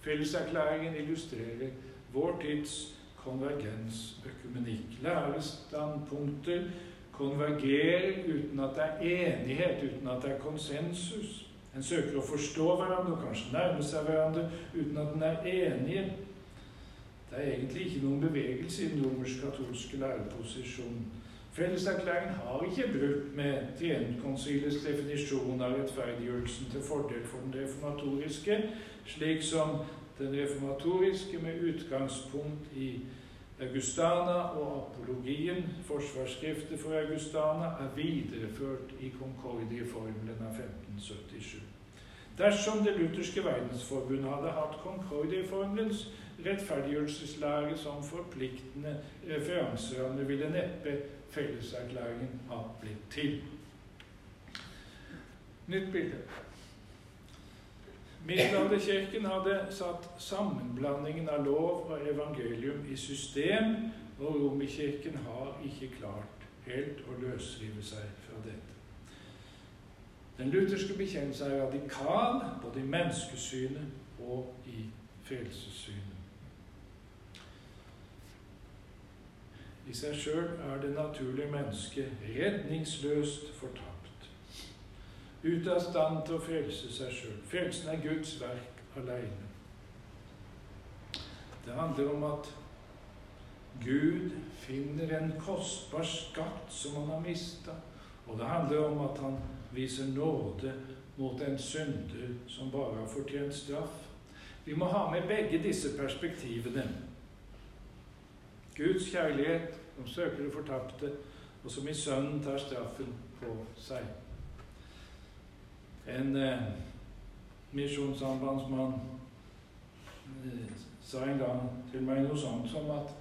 Speaker 1: Felleserklæringen illustrerer vår tids konvergensøkumenikk. Lærestandpunkter konvergerer uten at det er enighet, uten at det er konsensus. En søker å forstå hverandre og kanskje nærme seg hverandre uten at en er enige. Det er egentlig ikke noen bevegelse i den romersk-katolske læreposisjonen. Felleserklæringen har ikke brutt med Trienkonsilets definisjon av rettferdiggjørelsen til fordel for den reformatoriske, slik som den reformatoriske med utgangspunkt i Augustana og apologien, forsvarsskriftet for Augustana, er videreført i Concordie-formelen av 1577. Dersom Det lutherske verdensforbund hadde hatt Concordie-formelens rettferdiggjørelseslære som forpliktende referanseramme, ville neppe felleserklæringen ha blitt til. Nytt bilde. Middelalderkirken hadde satt sammenblandingen av lov og evangelium i system, og Romerkirken har ikke klart helt å løsrive seg fra dette. Den lutherske bekjennelse er radikal både i menneskesynet og i frelsessynet. I seg sjøl er det naturlige mennesket redningsløst fortapt. Ute av stand til å frelse seg sjøl. Frelsen er Guds verk aleine. Det handler om at Gud finner en kostbar skatt som han har mista. Og det handler om at han viser nåde mot en synder som bare har fortjent straff. Vi må ha med begge disse perspektivene. Guds kjærlighet, som søker det fortapte, og som i Sønnen tar straffen på seg. En eh, misjonssambandsmann eh, sa en gang til meg noe sånt som at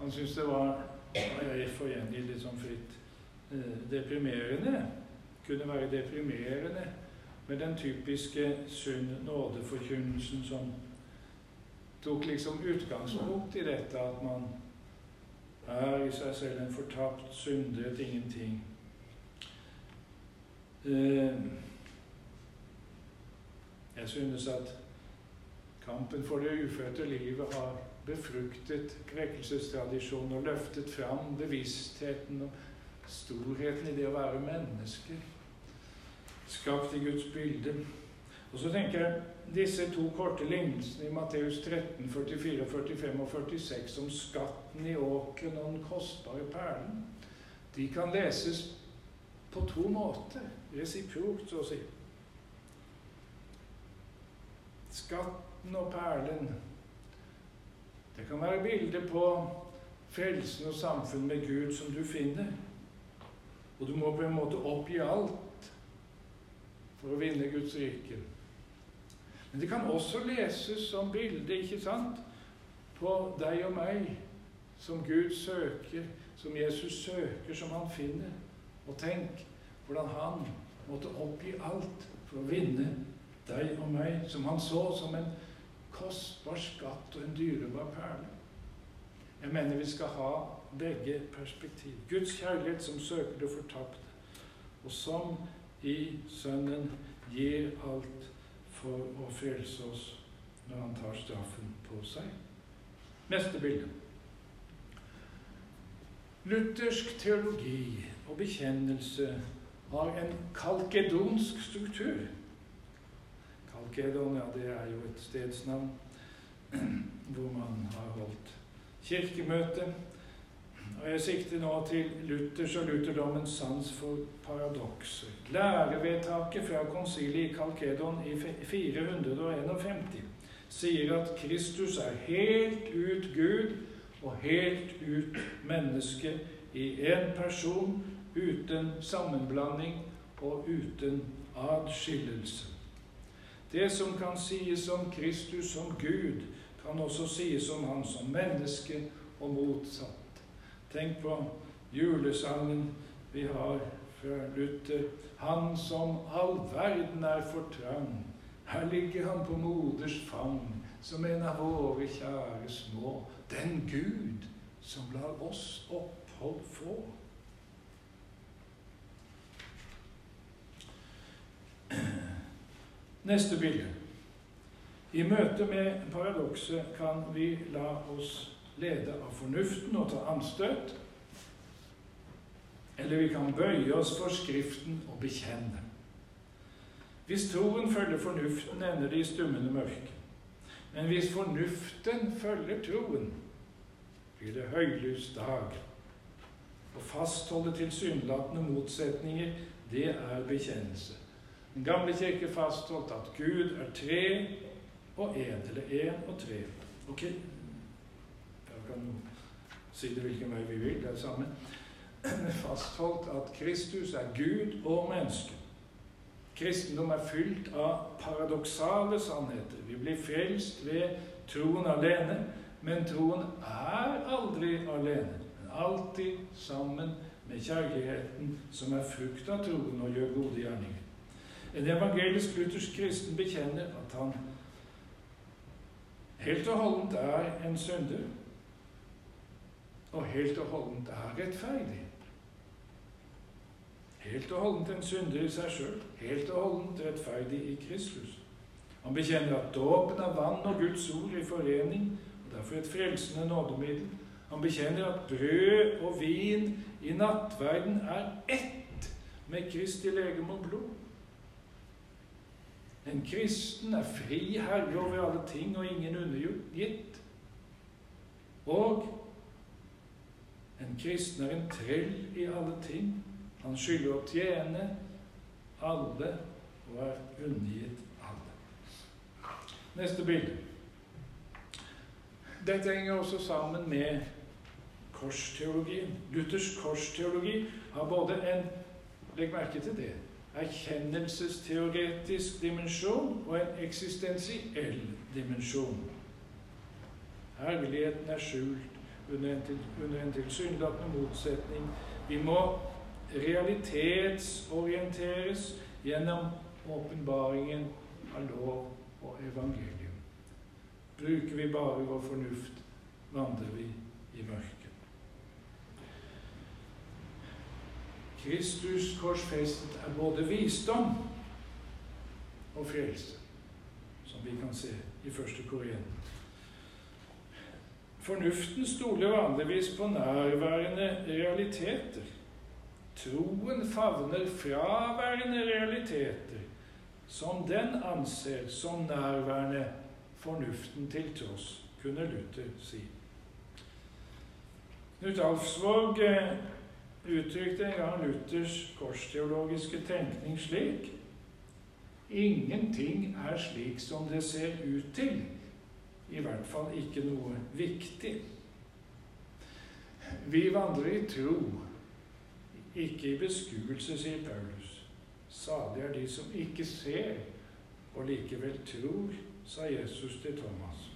Speaker 1: han syntes det var Jeg får gjengi litt sånn fritt eh, deprimerende. Kunne være deprimerende med den typiske synd-nåde-forkynnelsen som tok liksom utgangspunkt i dette at man er i seg selv en fortapt, syndet ingenting. Eh, jeg synes at kampen for det ufødte livet har befruktet krekkelsestradisjonen og løftet fram bevisstheten og storheten i det å være menneske, skapt i Guds bilde. Og så tenker jeg disse to korte lignelsene i Matteus 13, 44, 45 og 46 om skatten i åkeren og den kostbare perlen, de kan leses på to måter. Resiprokt, så å si. Skatten og perlen. Det kan være bilder på frelsen og samfunn med Gud som du finner. Og du må på en måte oppgi alt for å vinne Guds rike. Men det kan også leses som bilde, ikke sant, på deg og meg, som Gud søker, som Jesus søker, som han finner. Og tenk hvordan han måtte oppgi alt for å vinne deg og meg, som han så som en kostbar skatt og en dyrebar perle. Jeg mener vi skal ha begge perspektiv. Guds kjærlighet som søker det fortapte, og som i Sønnen gir alt for å frelse oss når han tar straffen på seg. Neste bilde. Luthersk teologi og bekjennelse har en kalkedonsk struktur. Kalkedon ja, det er jo et stedsnavn *clears throat* hvor man har holdt kirkemøte og Jeg sikter nå til Luthers og lutherdommens sans for paradokser. Lærevedtaket fra konsiliet i Kalkedon i 451 sier at Kristus er helt ut Gud og helt ut menneske i én person, uten sammenblanding og uten adskillelse. Det som kan sies om Kristus som Gud, kan også sies om Han som menneske og motsatt. Tenk på julesangen vi har fra Luther. Han som all verden er for trang. Her ligger han på moders fang, som en av våre kjære små. Den Gud som lar oss opphold få. Neste bilde. I møte med paradokset kan vi la oss lede av fornuften og ta anstøt. Eller vi kan bøye oss for Skriften og bekjenne. Hvis troen følger fornuften, ender det i stummende mørke. Men hvis fornuften følger troen, blir det høylys dag. Å fastholde tilsynelatende motsetninger, det er bekjennelse. Den gamle kirke fastholdt at Gud er tre og én, eller én og tre. Ok, kan si det hvilken vei vi vil, det er det samme, fastholdt at Kristus er Gud og menneske. Kristendom er fylt av paradoksale sannheter. Vi blir frelst ved troen alene, men troen er aldri alene. Men alltid sammen med kjærligheten som er frukt av troen og gjør gode gjerninger. En evangelisk luthersk kristen bekjenner at han helt og holdent er en synder og helt og holdent er rettferdig. Helt og holdent en synder i seg sjøl, helt og holdent rettferdig i Kristus. Han bekjenner at dåpen er vann og Guds ord i forening, og derfor et frelsende nådemiddel. Han bekjenner at brød og vin i nattverden er ett med Kristi legeme og blod. En kristen er fri herre over alle ting og ingen undergitt. Og en kristen er en trell i alle ting. Han skylder å tjene alle og er undergitt alle. Neste bilde. Dette henger også sammen med korsteologien. Luthers korsteologi har både en Legg merke til det erkjennelsesteoretisk dimensjon og en eksistensiell dimensjon. Herligheten er skjult under en, til, tilsynelatende motsetning. Vi må realitetsorienteres gjennom åpenbaringen av lov og evangelium. Bruker vi bare vår fornuft, vandrer vi i mørket. Kristus korsfestet er både visdom og frelse, som vi kan se i første Korean. Fornuften stoler vanligvis på nærværende realiteter. Troen favner fraværende realiteter, som den anser som nærværende fornuften til tross, kunne Luther si. Knut Alfsvåg eh, uttrykte en gang Luthers korsteologiske tenkning slik Ingenting er slik som det ser ut til. I hvert fall ikke noe viktig. Vi vandrer i tro, ikke i beskuelse, sier Paulus. Salig er de som ikke ser og likevel tror, sa Jesus til Thomas.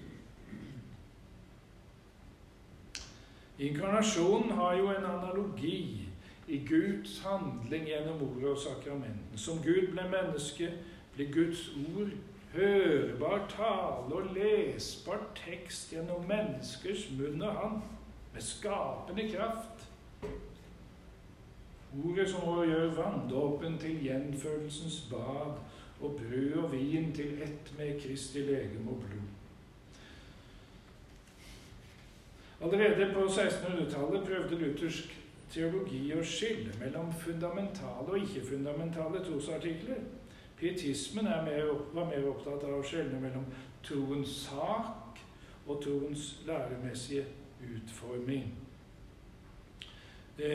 Speaker 1: Inkarnasjonen har jo en analogi i Guds handling gjennom ordet og sakramenten. Som Gud ble menneske, blir Guds ord hørbar tale og lesbar tekst gjennom menneskers munn og hand, med skapende kraft. Ordet som også gjør vanndåpen til gjenfølelsens bad og brød og vin til ett med Kristi legeme og blod. Allerede på 1600-tallet prøvde luthersk teologi å skille mellom fundamentale og ikke-fundamentale trosartikler. Pietismen mer, var mer opptatt av å skjelne mellom troens sak og troens læremessige utforming. Det,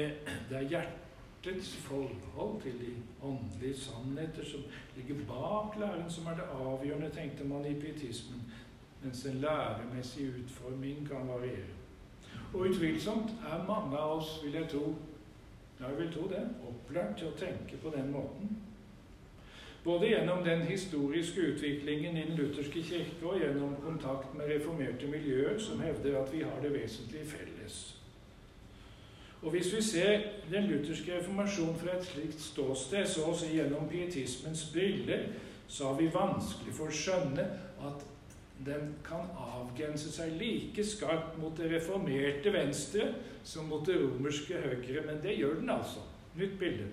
Speaker 1: er hjertets forhold til de åndelige sannheter som ligger bak læren, som er det avgjørende, tenkte man i pietismen, mens den læremessige utforming kan variere. Og utvilsomt er mange av oss, vil jeg tro, jeg vil tro det, opplært til å tenke på den måten. Både gjennom den historiske utviklingen i den lutherske kirke og gjennom kontakt med reformerte miljøer som hevder at vi har det vesentlige felles. Og Hvis vi ser den lutherske reformasjonen fra et slikt ståsted, så å si gjennom pietismens briller, så har vi vanskelig for å skjønne at den kan avgrense seg like skarpt mot det reformerte venstre som mot det romerske høyre. Men det gjør den altså. Nytt bilde.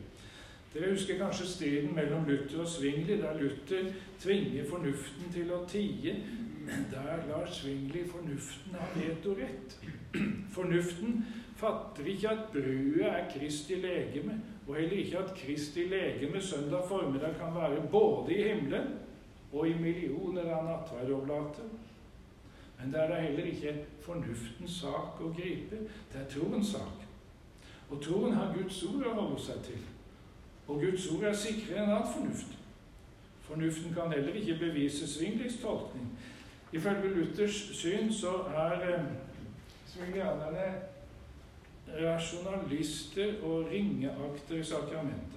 Speaker 1: Dere husker kanskje striden mellom Luther og Svingli, der Luther tvinger fornuften til å tie. Der lar Svingli fornuften ha vetorett. Fornuften fatter ikke at brødet er Kristi legeme, og heller ikke at Kristi legeme søndag formiddag kan være både i himmelen og i millioner av nattverdoblater. Men det er da heller ikke fornuftens sak å gripe. Det er troens sak. Og troen har Guds ord å holde seg til. Og Guds ord er sikrere enn all fornuft. Fornuften kan heller ikke bevise Svinglis tolkning. Ifølge Luthers syn så er eh, svinglianerne rasjonalister og ringeakter i sakramentet.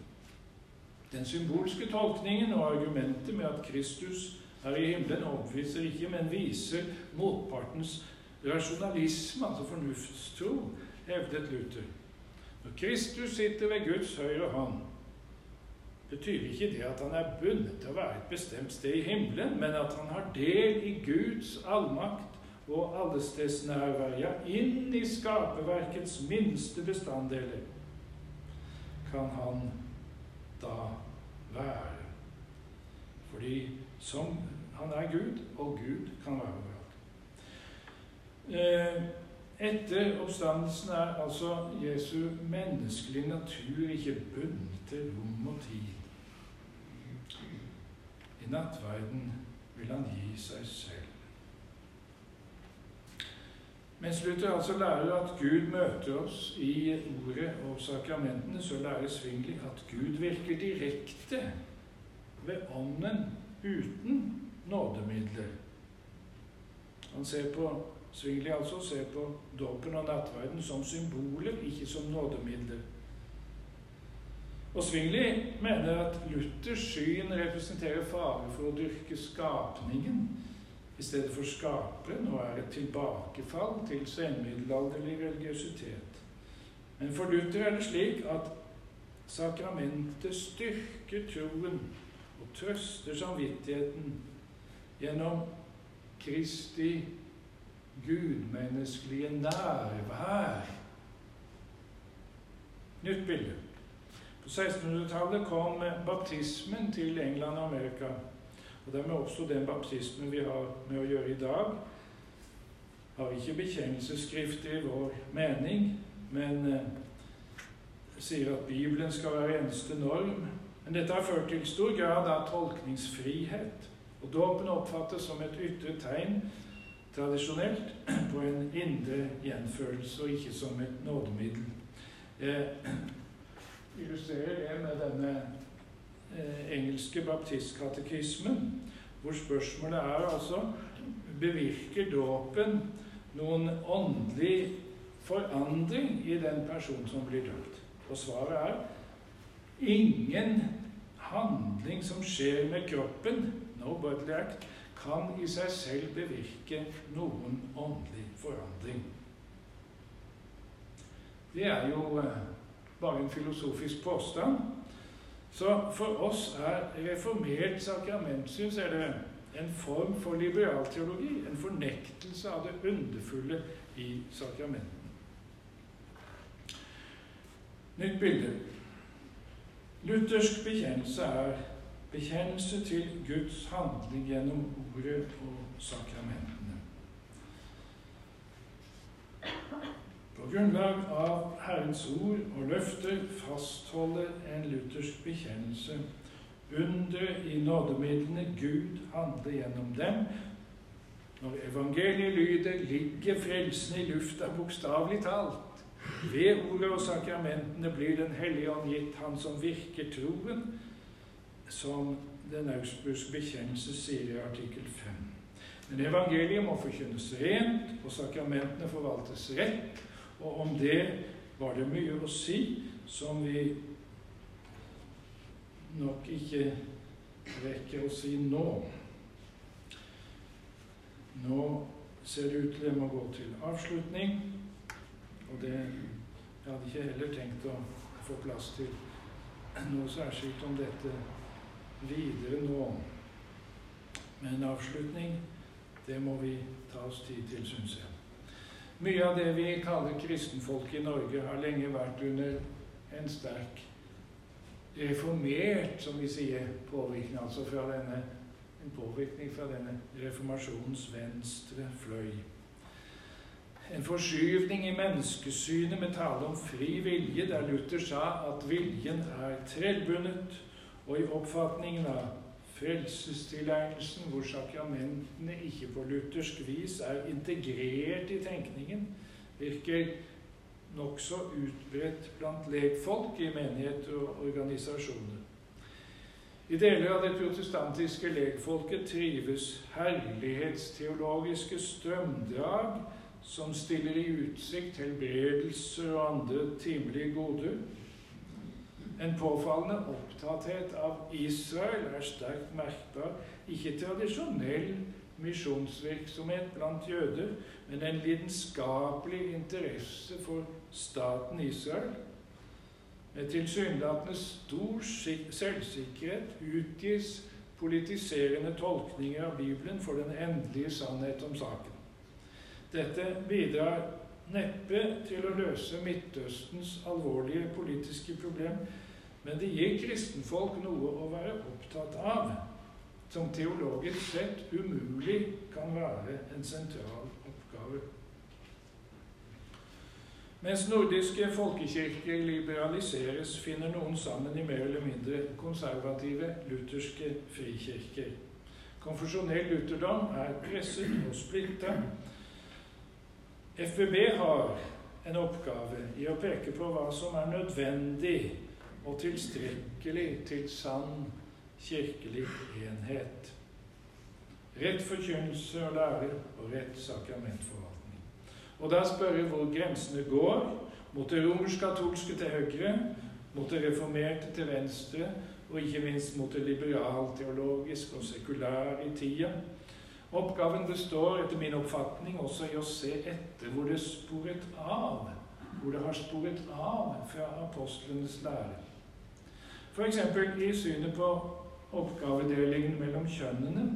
Speaker 1: Den symbolske tolkningen og argumentet med at Kristus er i himmelen, overbeviser ikke, men viser motpartens rasjonalisme, altså fornuftstro, hevdet Luther. Når Kristus sitter ved Guds høyre hånd, betyr ikke det at han er bundet til å være et bestemt sted i himmelen, men at han har del i Guds allmakt og allestedsnærvær, ja, inn i skaperverkets minste bestanddeler, kan han da være. Fordi som han er Gud, og Gud kan være overalt. Eh, etter oppstandelsen er altså Jesu menneskelige natur ikke bundet til rom og tid. I nattverden vil han gi seg selv. Mens Luther altså lærer at Gud møter oss i ordet og sakramentene, så lærer Svingli at Gud virker direkte ved Ånden uten nådemidler. Han ser på Svingli altså ser på dåpen og nattverden som symboler, ikke som nådemidler. Og Svingli mener at Luthers syn representerer fare for å dyrke skapningen i stedet for skape nå er et tilbakefall til senmiddelalderlig religiøsitet. Men for Luther er det slik at sakramentet styrker troen og trøster samvittigheten gjennom Kristi gudmenneskelige nærvær. Nytt bilde. På 1600-tallet kom baptismen til England og Amerika. Og dermed også den baptismen vi har med å gjøre i dag. Har ikke bekjennelsesskrift i vår mening, men eh, sier at Bibelen skal være eneste norm. Men dette har ført til stor grad av tolkningsfrihet. Og dåpen oppfattes som et ytre tegn tradisjonelt *clears throat* på en indre gjenfølelse, og ikke som et nådemiddel. Eh, *clears throat* illustrerer det med denne engelske baptistkatekismen, hvor spørsmålet er altså Bevirker dåpen noen åndelig forandring i den personen som blir døpt? Og svaret er ingen handling som skjer med kroppen, no bodily act, kan i seg selv bevirke noen åndelig forandring. Det er jo eh, bare en filosofisk påstand. Så for oss er reformert sakramentsyns er det en form for liberalteologi, en fornektelse av det underfulle i sakramenten. Nytt bilde. Luthersk bekjennelse er bekjennelse til Guds handling gjennom ordet og sakramentene. På grunnlag av Herrens ord og løfter fastholder en luthersk bekjennelse under i nådemidlene Gud handler gjennom dem. Når evangeliet lyder, ligger frelsen i lufta bokstavelig talt. Ved ordet og sakramentene blir Den hellige ånd gitt Han som virker troen, som Den augsburgske bekjennelse sier i artikkel 5. Men evangeliet må forkynnes rent, og sakramentene forvaltes rett. Og om det var det mye å si som vi nok ikke rekker å si nå. Nå ser det ut til jeg må gå til avslutning. Og det Jeg hadde ikke heller tenkt å få plass til noe særskilt om dette videre nå. Men avslutning, det må vi ta oss tid til, syns jeg. Mye av det vi kaller kristenfolk i Norge, har lenge vært under en sterk reformert, som vi sier, påvirkning. Altså fra denne, en påvirkning fra denne reformasjonens venstre fløy. En forskyvning i menneskesynet med tale om fri vilje, der Luther sa at viljen er trellbundet, og i oppfatningen av frelsestilegnelsen, hvor sakramentene ikke på luthersk vis er integrert i tenkningen, virker nokså utbredt blant lekfolk i menigheter og organisasjoner. I deler av det protestantiske lekfolket trives herlighetsteologiske strømdrag som stiller i utsikt helbredelser og andre timelige goder. En påfallende opptatthet av Israel er sterkt merkbar. Ikke tradisjonell misjonsvirksomhet blant jøder, men en lidenskapelig interesse for staten Israel. Med tilsynelatende stor selvsikkerhet utgis politiserende tolkninger av Bibelen for den endelige sannhet om saken. Dette bidrar neppe til å løse Midtøstens alvorlige politiske problem, men det gir kristenfolk noe å være opptatt av, som teologisk sett umulig kan være en sentral oppgave. Mens nordiske folkekirker liberaliseres, finner noen sammen i mer eller mindre konservative lutherske frikirker. Konfesjonell lutherdom er presset og splitta. FVB har en oppgave i å peke på hva som er nødvendig og tilstrekkelig til sann kirkelig enhet. Rett forkynnelse og lære og rett sakramentforvaltning. Og da jeg hvor grensene går, mot det romersk-katolske til høyre, mot det reformerte til venstre, og ikke minst mot det liberalteologiske og sekulære i tida. Oppgaven består etter min oppfatning også i å se etter hvor det sporet av, hvor det har sporet av fra apostlenes lære. F.eks. i synet på oppgavedelingen mellom kjønnene.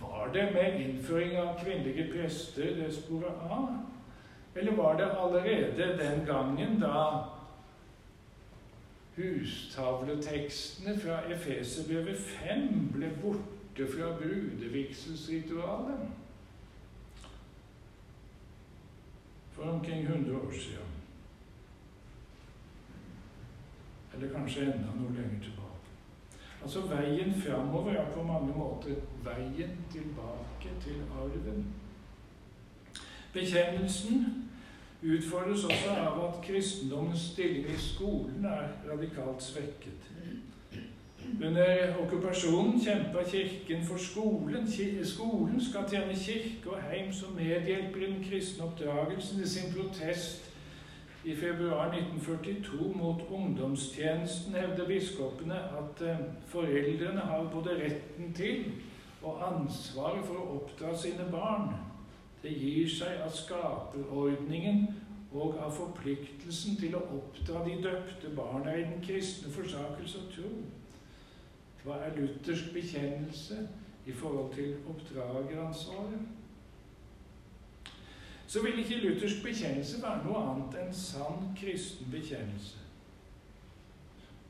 Speaker 1: Var det med innføring av kvinnelige prester det sporet av? Eller var det allerede den gangen da hustavletekstene fra Efeserbrevet 5 ble borte fra brudevigselsritualet for omkring 100 år siden. Eller kanskje enda noe lenger tilbake. Altså veien framover er på mange måter veien tilbake til arven. Bekjennelsen utfordres også av at kristendommens stilling i skolen er radikalt svekket. Under okkupasjonen kjempa Kirken for skolen. Skolen skal tjene kirke og heim som medhjelper i den kristne oppdragelsen. I sin protest i februar 1942 mot ungdomstjenesten hevder biskopene at eh, foreldrene har både retten til og ansvaret for å oppdra sine barn. Det gir seg av skaperordningen og av forpliktelsen til å oppdra de døpte barna i den kristne forsakelse og tro. Hva er luthersk bekjennelse i forhold til oppdrageransvaret? Så vil ikke luthersk bekjennelse være noe annet enn sann kristen bekjennelse.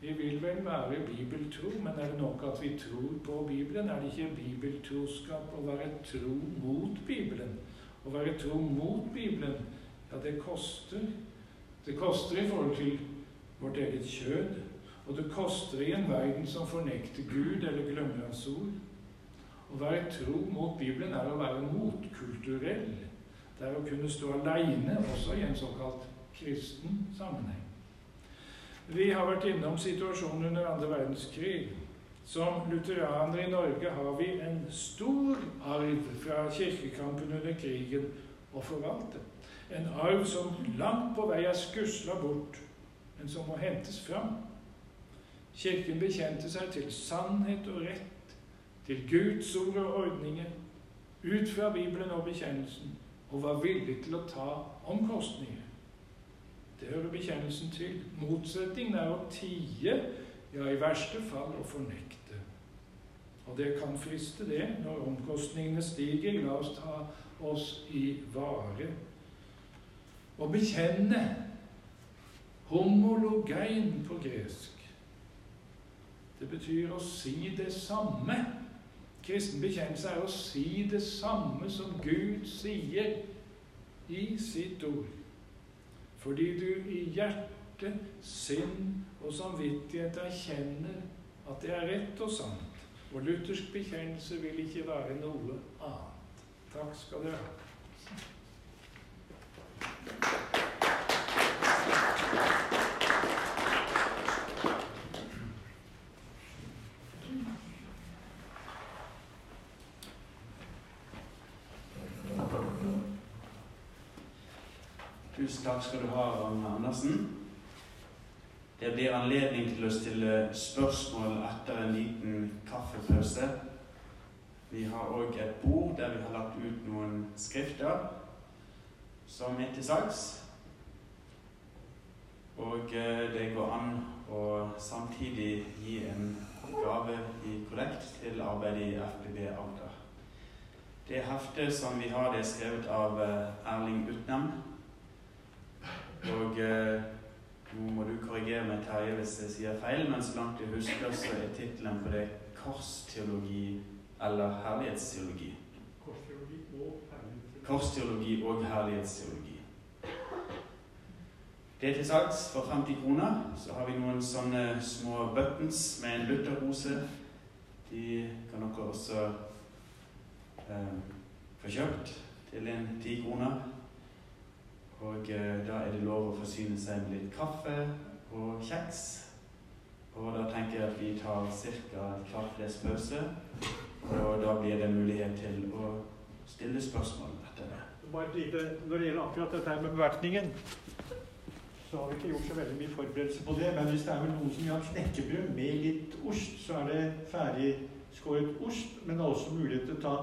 Speaker 1: Vi vil vel være bibeltro, men er det nok at vi tror på Bibelen? Er det ikke bibeltroskap å være tro mot Bibelen? Å være tro mot Bibelen, ja, det koster. Det koster i forhold til vårt eget kjød. Og det koster i en verden som fornekter Gud eller glemmer Hans ord. Å være tro mot Bibelen er å være motkulturell. Det er å kunne stå aleine, også i en såkalt kristen sammenheng. Vi har vært innom situasjonen under andre verdenskrig. Som lutheranere i Norge har vi en stor arv fra kirkekampen under krigen å forvalte. En arv som langt på vei er skusla bort, men som må hentes fram. Kirken bekjente seg til sannhet og rett, til Guds ord og ordninger, ut fra Bibelen og bekjennelsen, og var villig til å ta omkostninger. Det hører bekjennelsen til. Motsetningen er å tie ja, i verste fall å fornekte. Og det kan friste, det, når omkostningene stiger. La oss ta oss i vare. Å bekjenne homologein på gresk det betyr å si det samme. Kristen bekjennelse er å si det samme som Gud sier i sitt ord. Fordi du i hjerte, sinn og samvittighet erkjenner at det er rett og sant. Og luthersk bekjennelse vil ikke være noe annet. Takk skal dere ha.
Speaker 2: Tusen takk skal du ha, Ragnar Andersen. Det blir anledning til å stille spørsmål etter en liten kaffepause. Vi har òg et bord der vi har lagt ut noen skrifter som er til salgs. Og eh, det går an å samtidig gi en gave i kollekt til arbeidet i FBB Agder. Det heftet som vi har, det er skrevet av eh, Erling Utnem. Og eh, nå må du korrigere meg, Terje, hvis jeg sier feil, men så langt jeg husker, så er tittelen på det 'Korsteologi' eller 'Herlighetsteologi'.
Speaker 3: Korsteologi og herlighetsteologi.
Speaker 2: Korsteologi og herlighetsteologi. Det er til salgs for 50 kroner. Så har vi noen sånne små buttons med en lutherrose. De kan dere også eh, få kjøpt til en 10 kroner. Og eh, da er det lov å forsyne seg med litt kaffe og kjeks. Og da tenker jeg at vi tar ca. et kvarters pause. Og da blir det mulighet til å stille spørsmål etter det.
Speaker 3: Bare et lite, Når det gjelder akkurat dette her med bevertningen, så har vi ikke gjort så veldig mye forberedelse på det. Men hvis det er vel noen som vil ha knekkebrød med litt ost, så er det ferdigskåret ost. Men det er også mulighet til å ta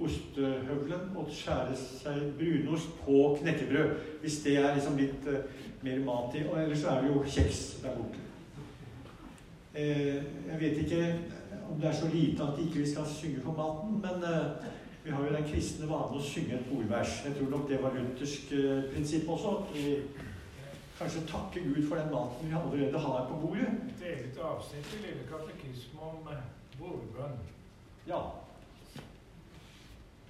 Speaker 3: ostehøvelen og skjære seg brunost på knekkebrød. Hvis det er liksom litt uh, mer mat i. Og ellers så er det jo kjeks der borte. Uh, jeg vet ikke om det er så lite at ikke vi skal synge for maten, men uh, vi har jo den kristne vanen å synge et bordvers. Jeg tror nok det var luthersk prinsipp også. Vi kanskje takke Gud for den maten vi allerede har på bordet.
Speaker 1: Et eget avsnitt i Lille katekisme om bordbønn.
Speaker 3: Ja.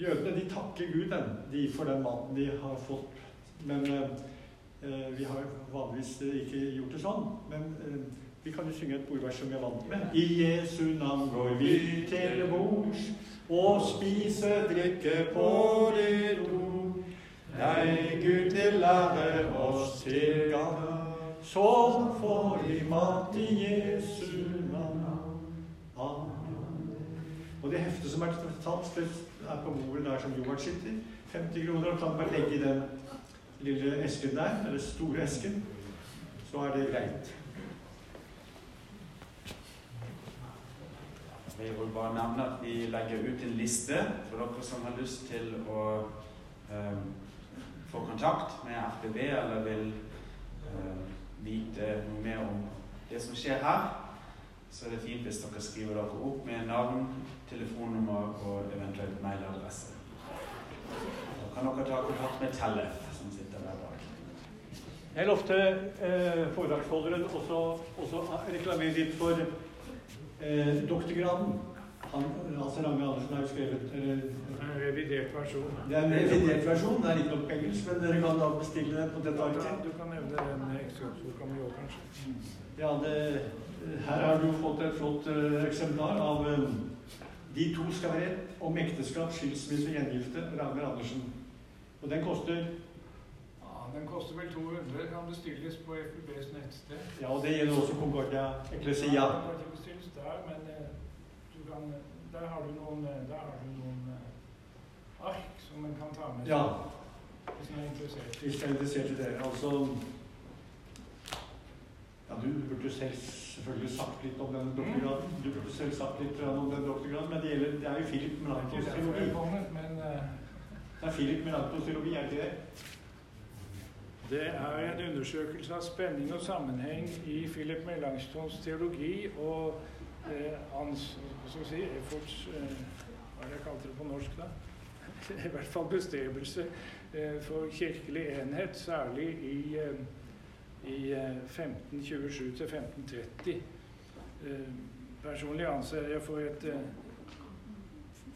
Speaker 3: Jødene de takker Gud den, de for den maten de har fått. Men eh, vi har vanligvis ikke gjort det sånn. Men eh, vi kan jo synge et bordvers som vi er vant med. I Jesu navn går vi til bords og spise, drikke på ditt ord. Nei, Gud til lære oss til gang. så får vi mat i Jesu navn. Amen. Og det heftet som er tatt, det er på bordet der som Johan sitter. 50 kroner. Og kan bare legge i den lille esken der, eller store esken. Så er det greit.
Speaker 2: Jeg vil bare nevne at vi legger ut en liste for dere som har lyst til å um, få kontakt med FBB eller vil uh, vite noe mer om det som skjer her. Så er det fint hvis dere skriver dere opp med navn, telefonnummer og eventuelt mailadresse. Da kan dere ta kontakt med Tellef, som sitter der bak.
Speaker 3: Jeg lovte eh, foredragsholderen også, også reklamere litt for eh, doktorgraden. Han, altså Range Andersen har jo skrevet eller,
Speaker 1: En revidert versjon.
Speaker 3: Det er en revidert versjon. Det er ikke nok engelsk, men dere kan da bestille det på dette arket.
Speaker 1: du kan nevne den ekstrahetsboka mi òg, kanskje.
Speaker 3: Ja, det, her har du fått et flott eh, eksemplar av eh, De to skal være om ekteskap, skilsmisse og gjengifte. Ragnar Andersen. Og den koster
Speaker 1: Ja, Den koster vel 200. Kan bestilles på FUBs nettsted.
Speaker 3: Ja, og det gjelder også Concordia Ecclesia.
Speaker 1: Ja, den kan ikke bestilles der, men eh, du kan, der har du noen, der har du noen ark som en kan ta med seg
Speaker 3: Ja,
Speaker 1: hvis en er interessert.
Speaker 3: hvis er interessert i det. Altså Ja, du burde selv selvfølgelig sagt litt om den doktorgraden. Du burde selv sagt litt om den doktorgraden, men det, gjelder, det er jo Philip
Speaker 1: derfor
Speaker 3: teologi.
Speaker 1: eh,
Speaker 3: Det er Philip Melanchthons teologi, er det ikke det?
Speaker 1: Det er en undersøkelse av spenning og sammenheng i Philip Melanchtons teologi og eh, hans hva skal vi si, efforts eh, Hva er det jeg kalte det på norsk, da? *laughs* I hvert fall bestrebelse eh, for kirkelig enhet, særlig i, eh, i eh, 1527 til 1530. Eh, personlig anser jeg for et eh,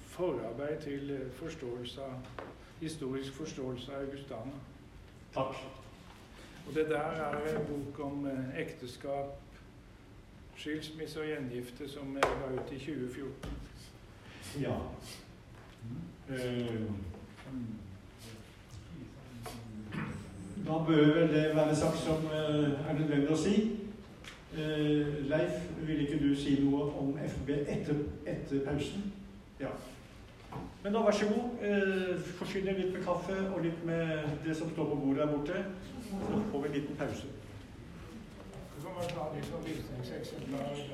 Speaker 1: forarbeid til eh, forståelse av historisk forståelse av Augustana.
Speaker 3: Takk.
Speaker 1: Og det der er en bok om eh, ekteskap, skilsmisse og gjengifte som jeg ga ut i 2014.
Speaker 3: Ja. Eh, da bør vel det være sagt som eh, er nødvendig å si. Eh, Leif, ville ikke du si noe om FB etter, etter pausen? Ja. Men da vær så god. Eh, forsyn litt med kaffe og litt med det som står på bordet der borte. Så får vi en liten pause.
Speaker 1: Du kan bare ta litt sånn av visningseksemplaret.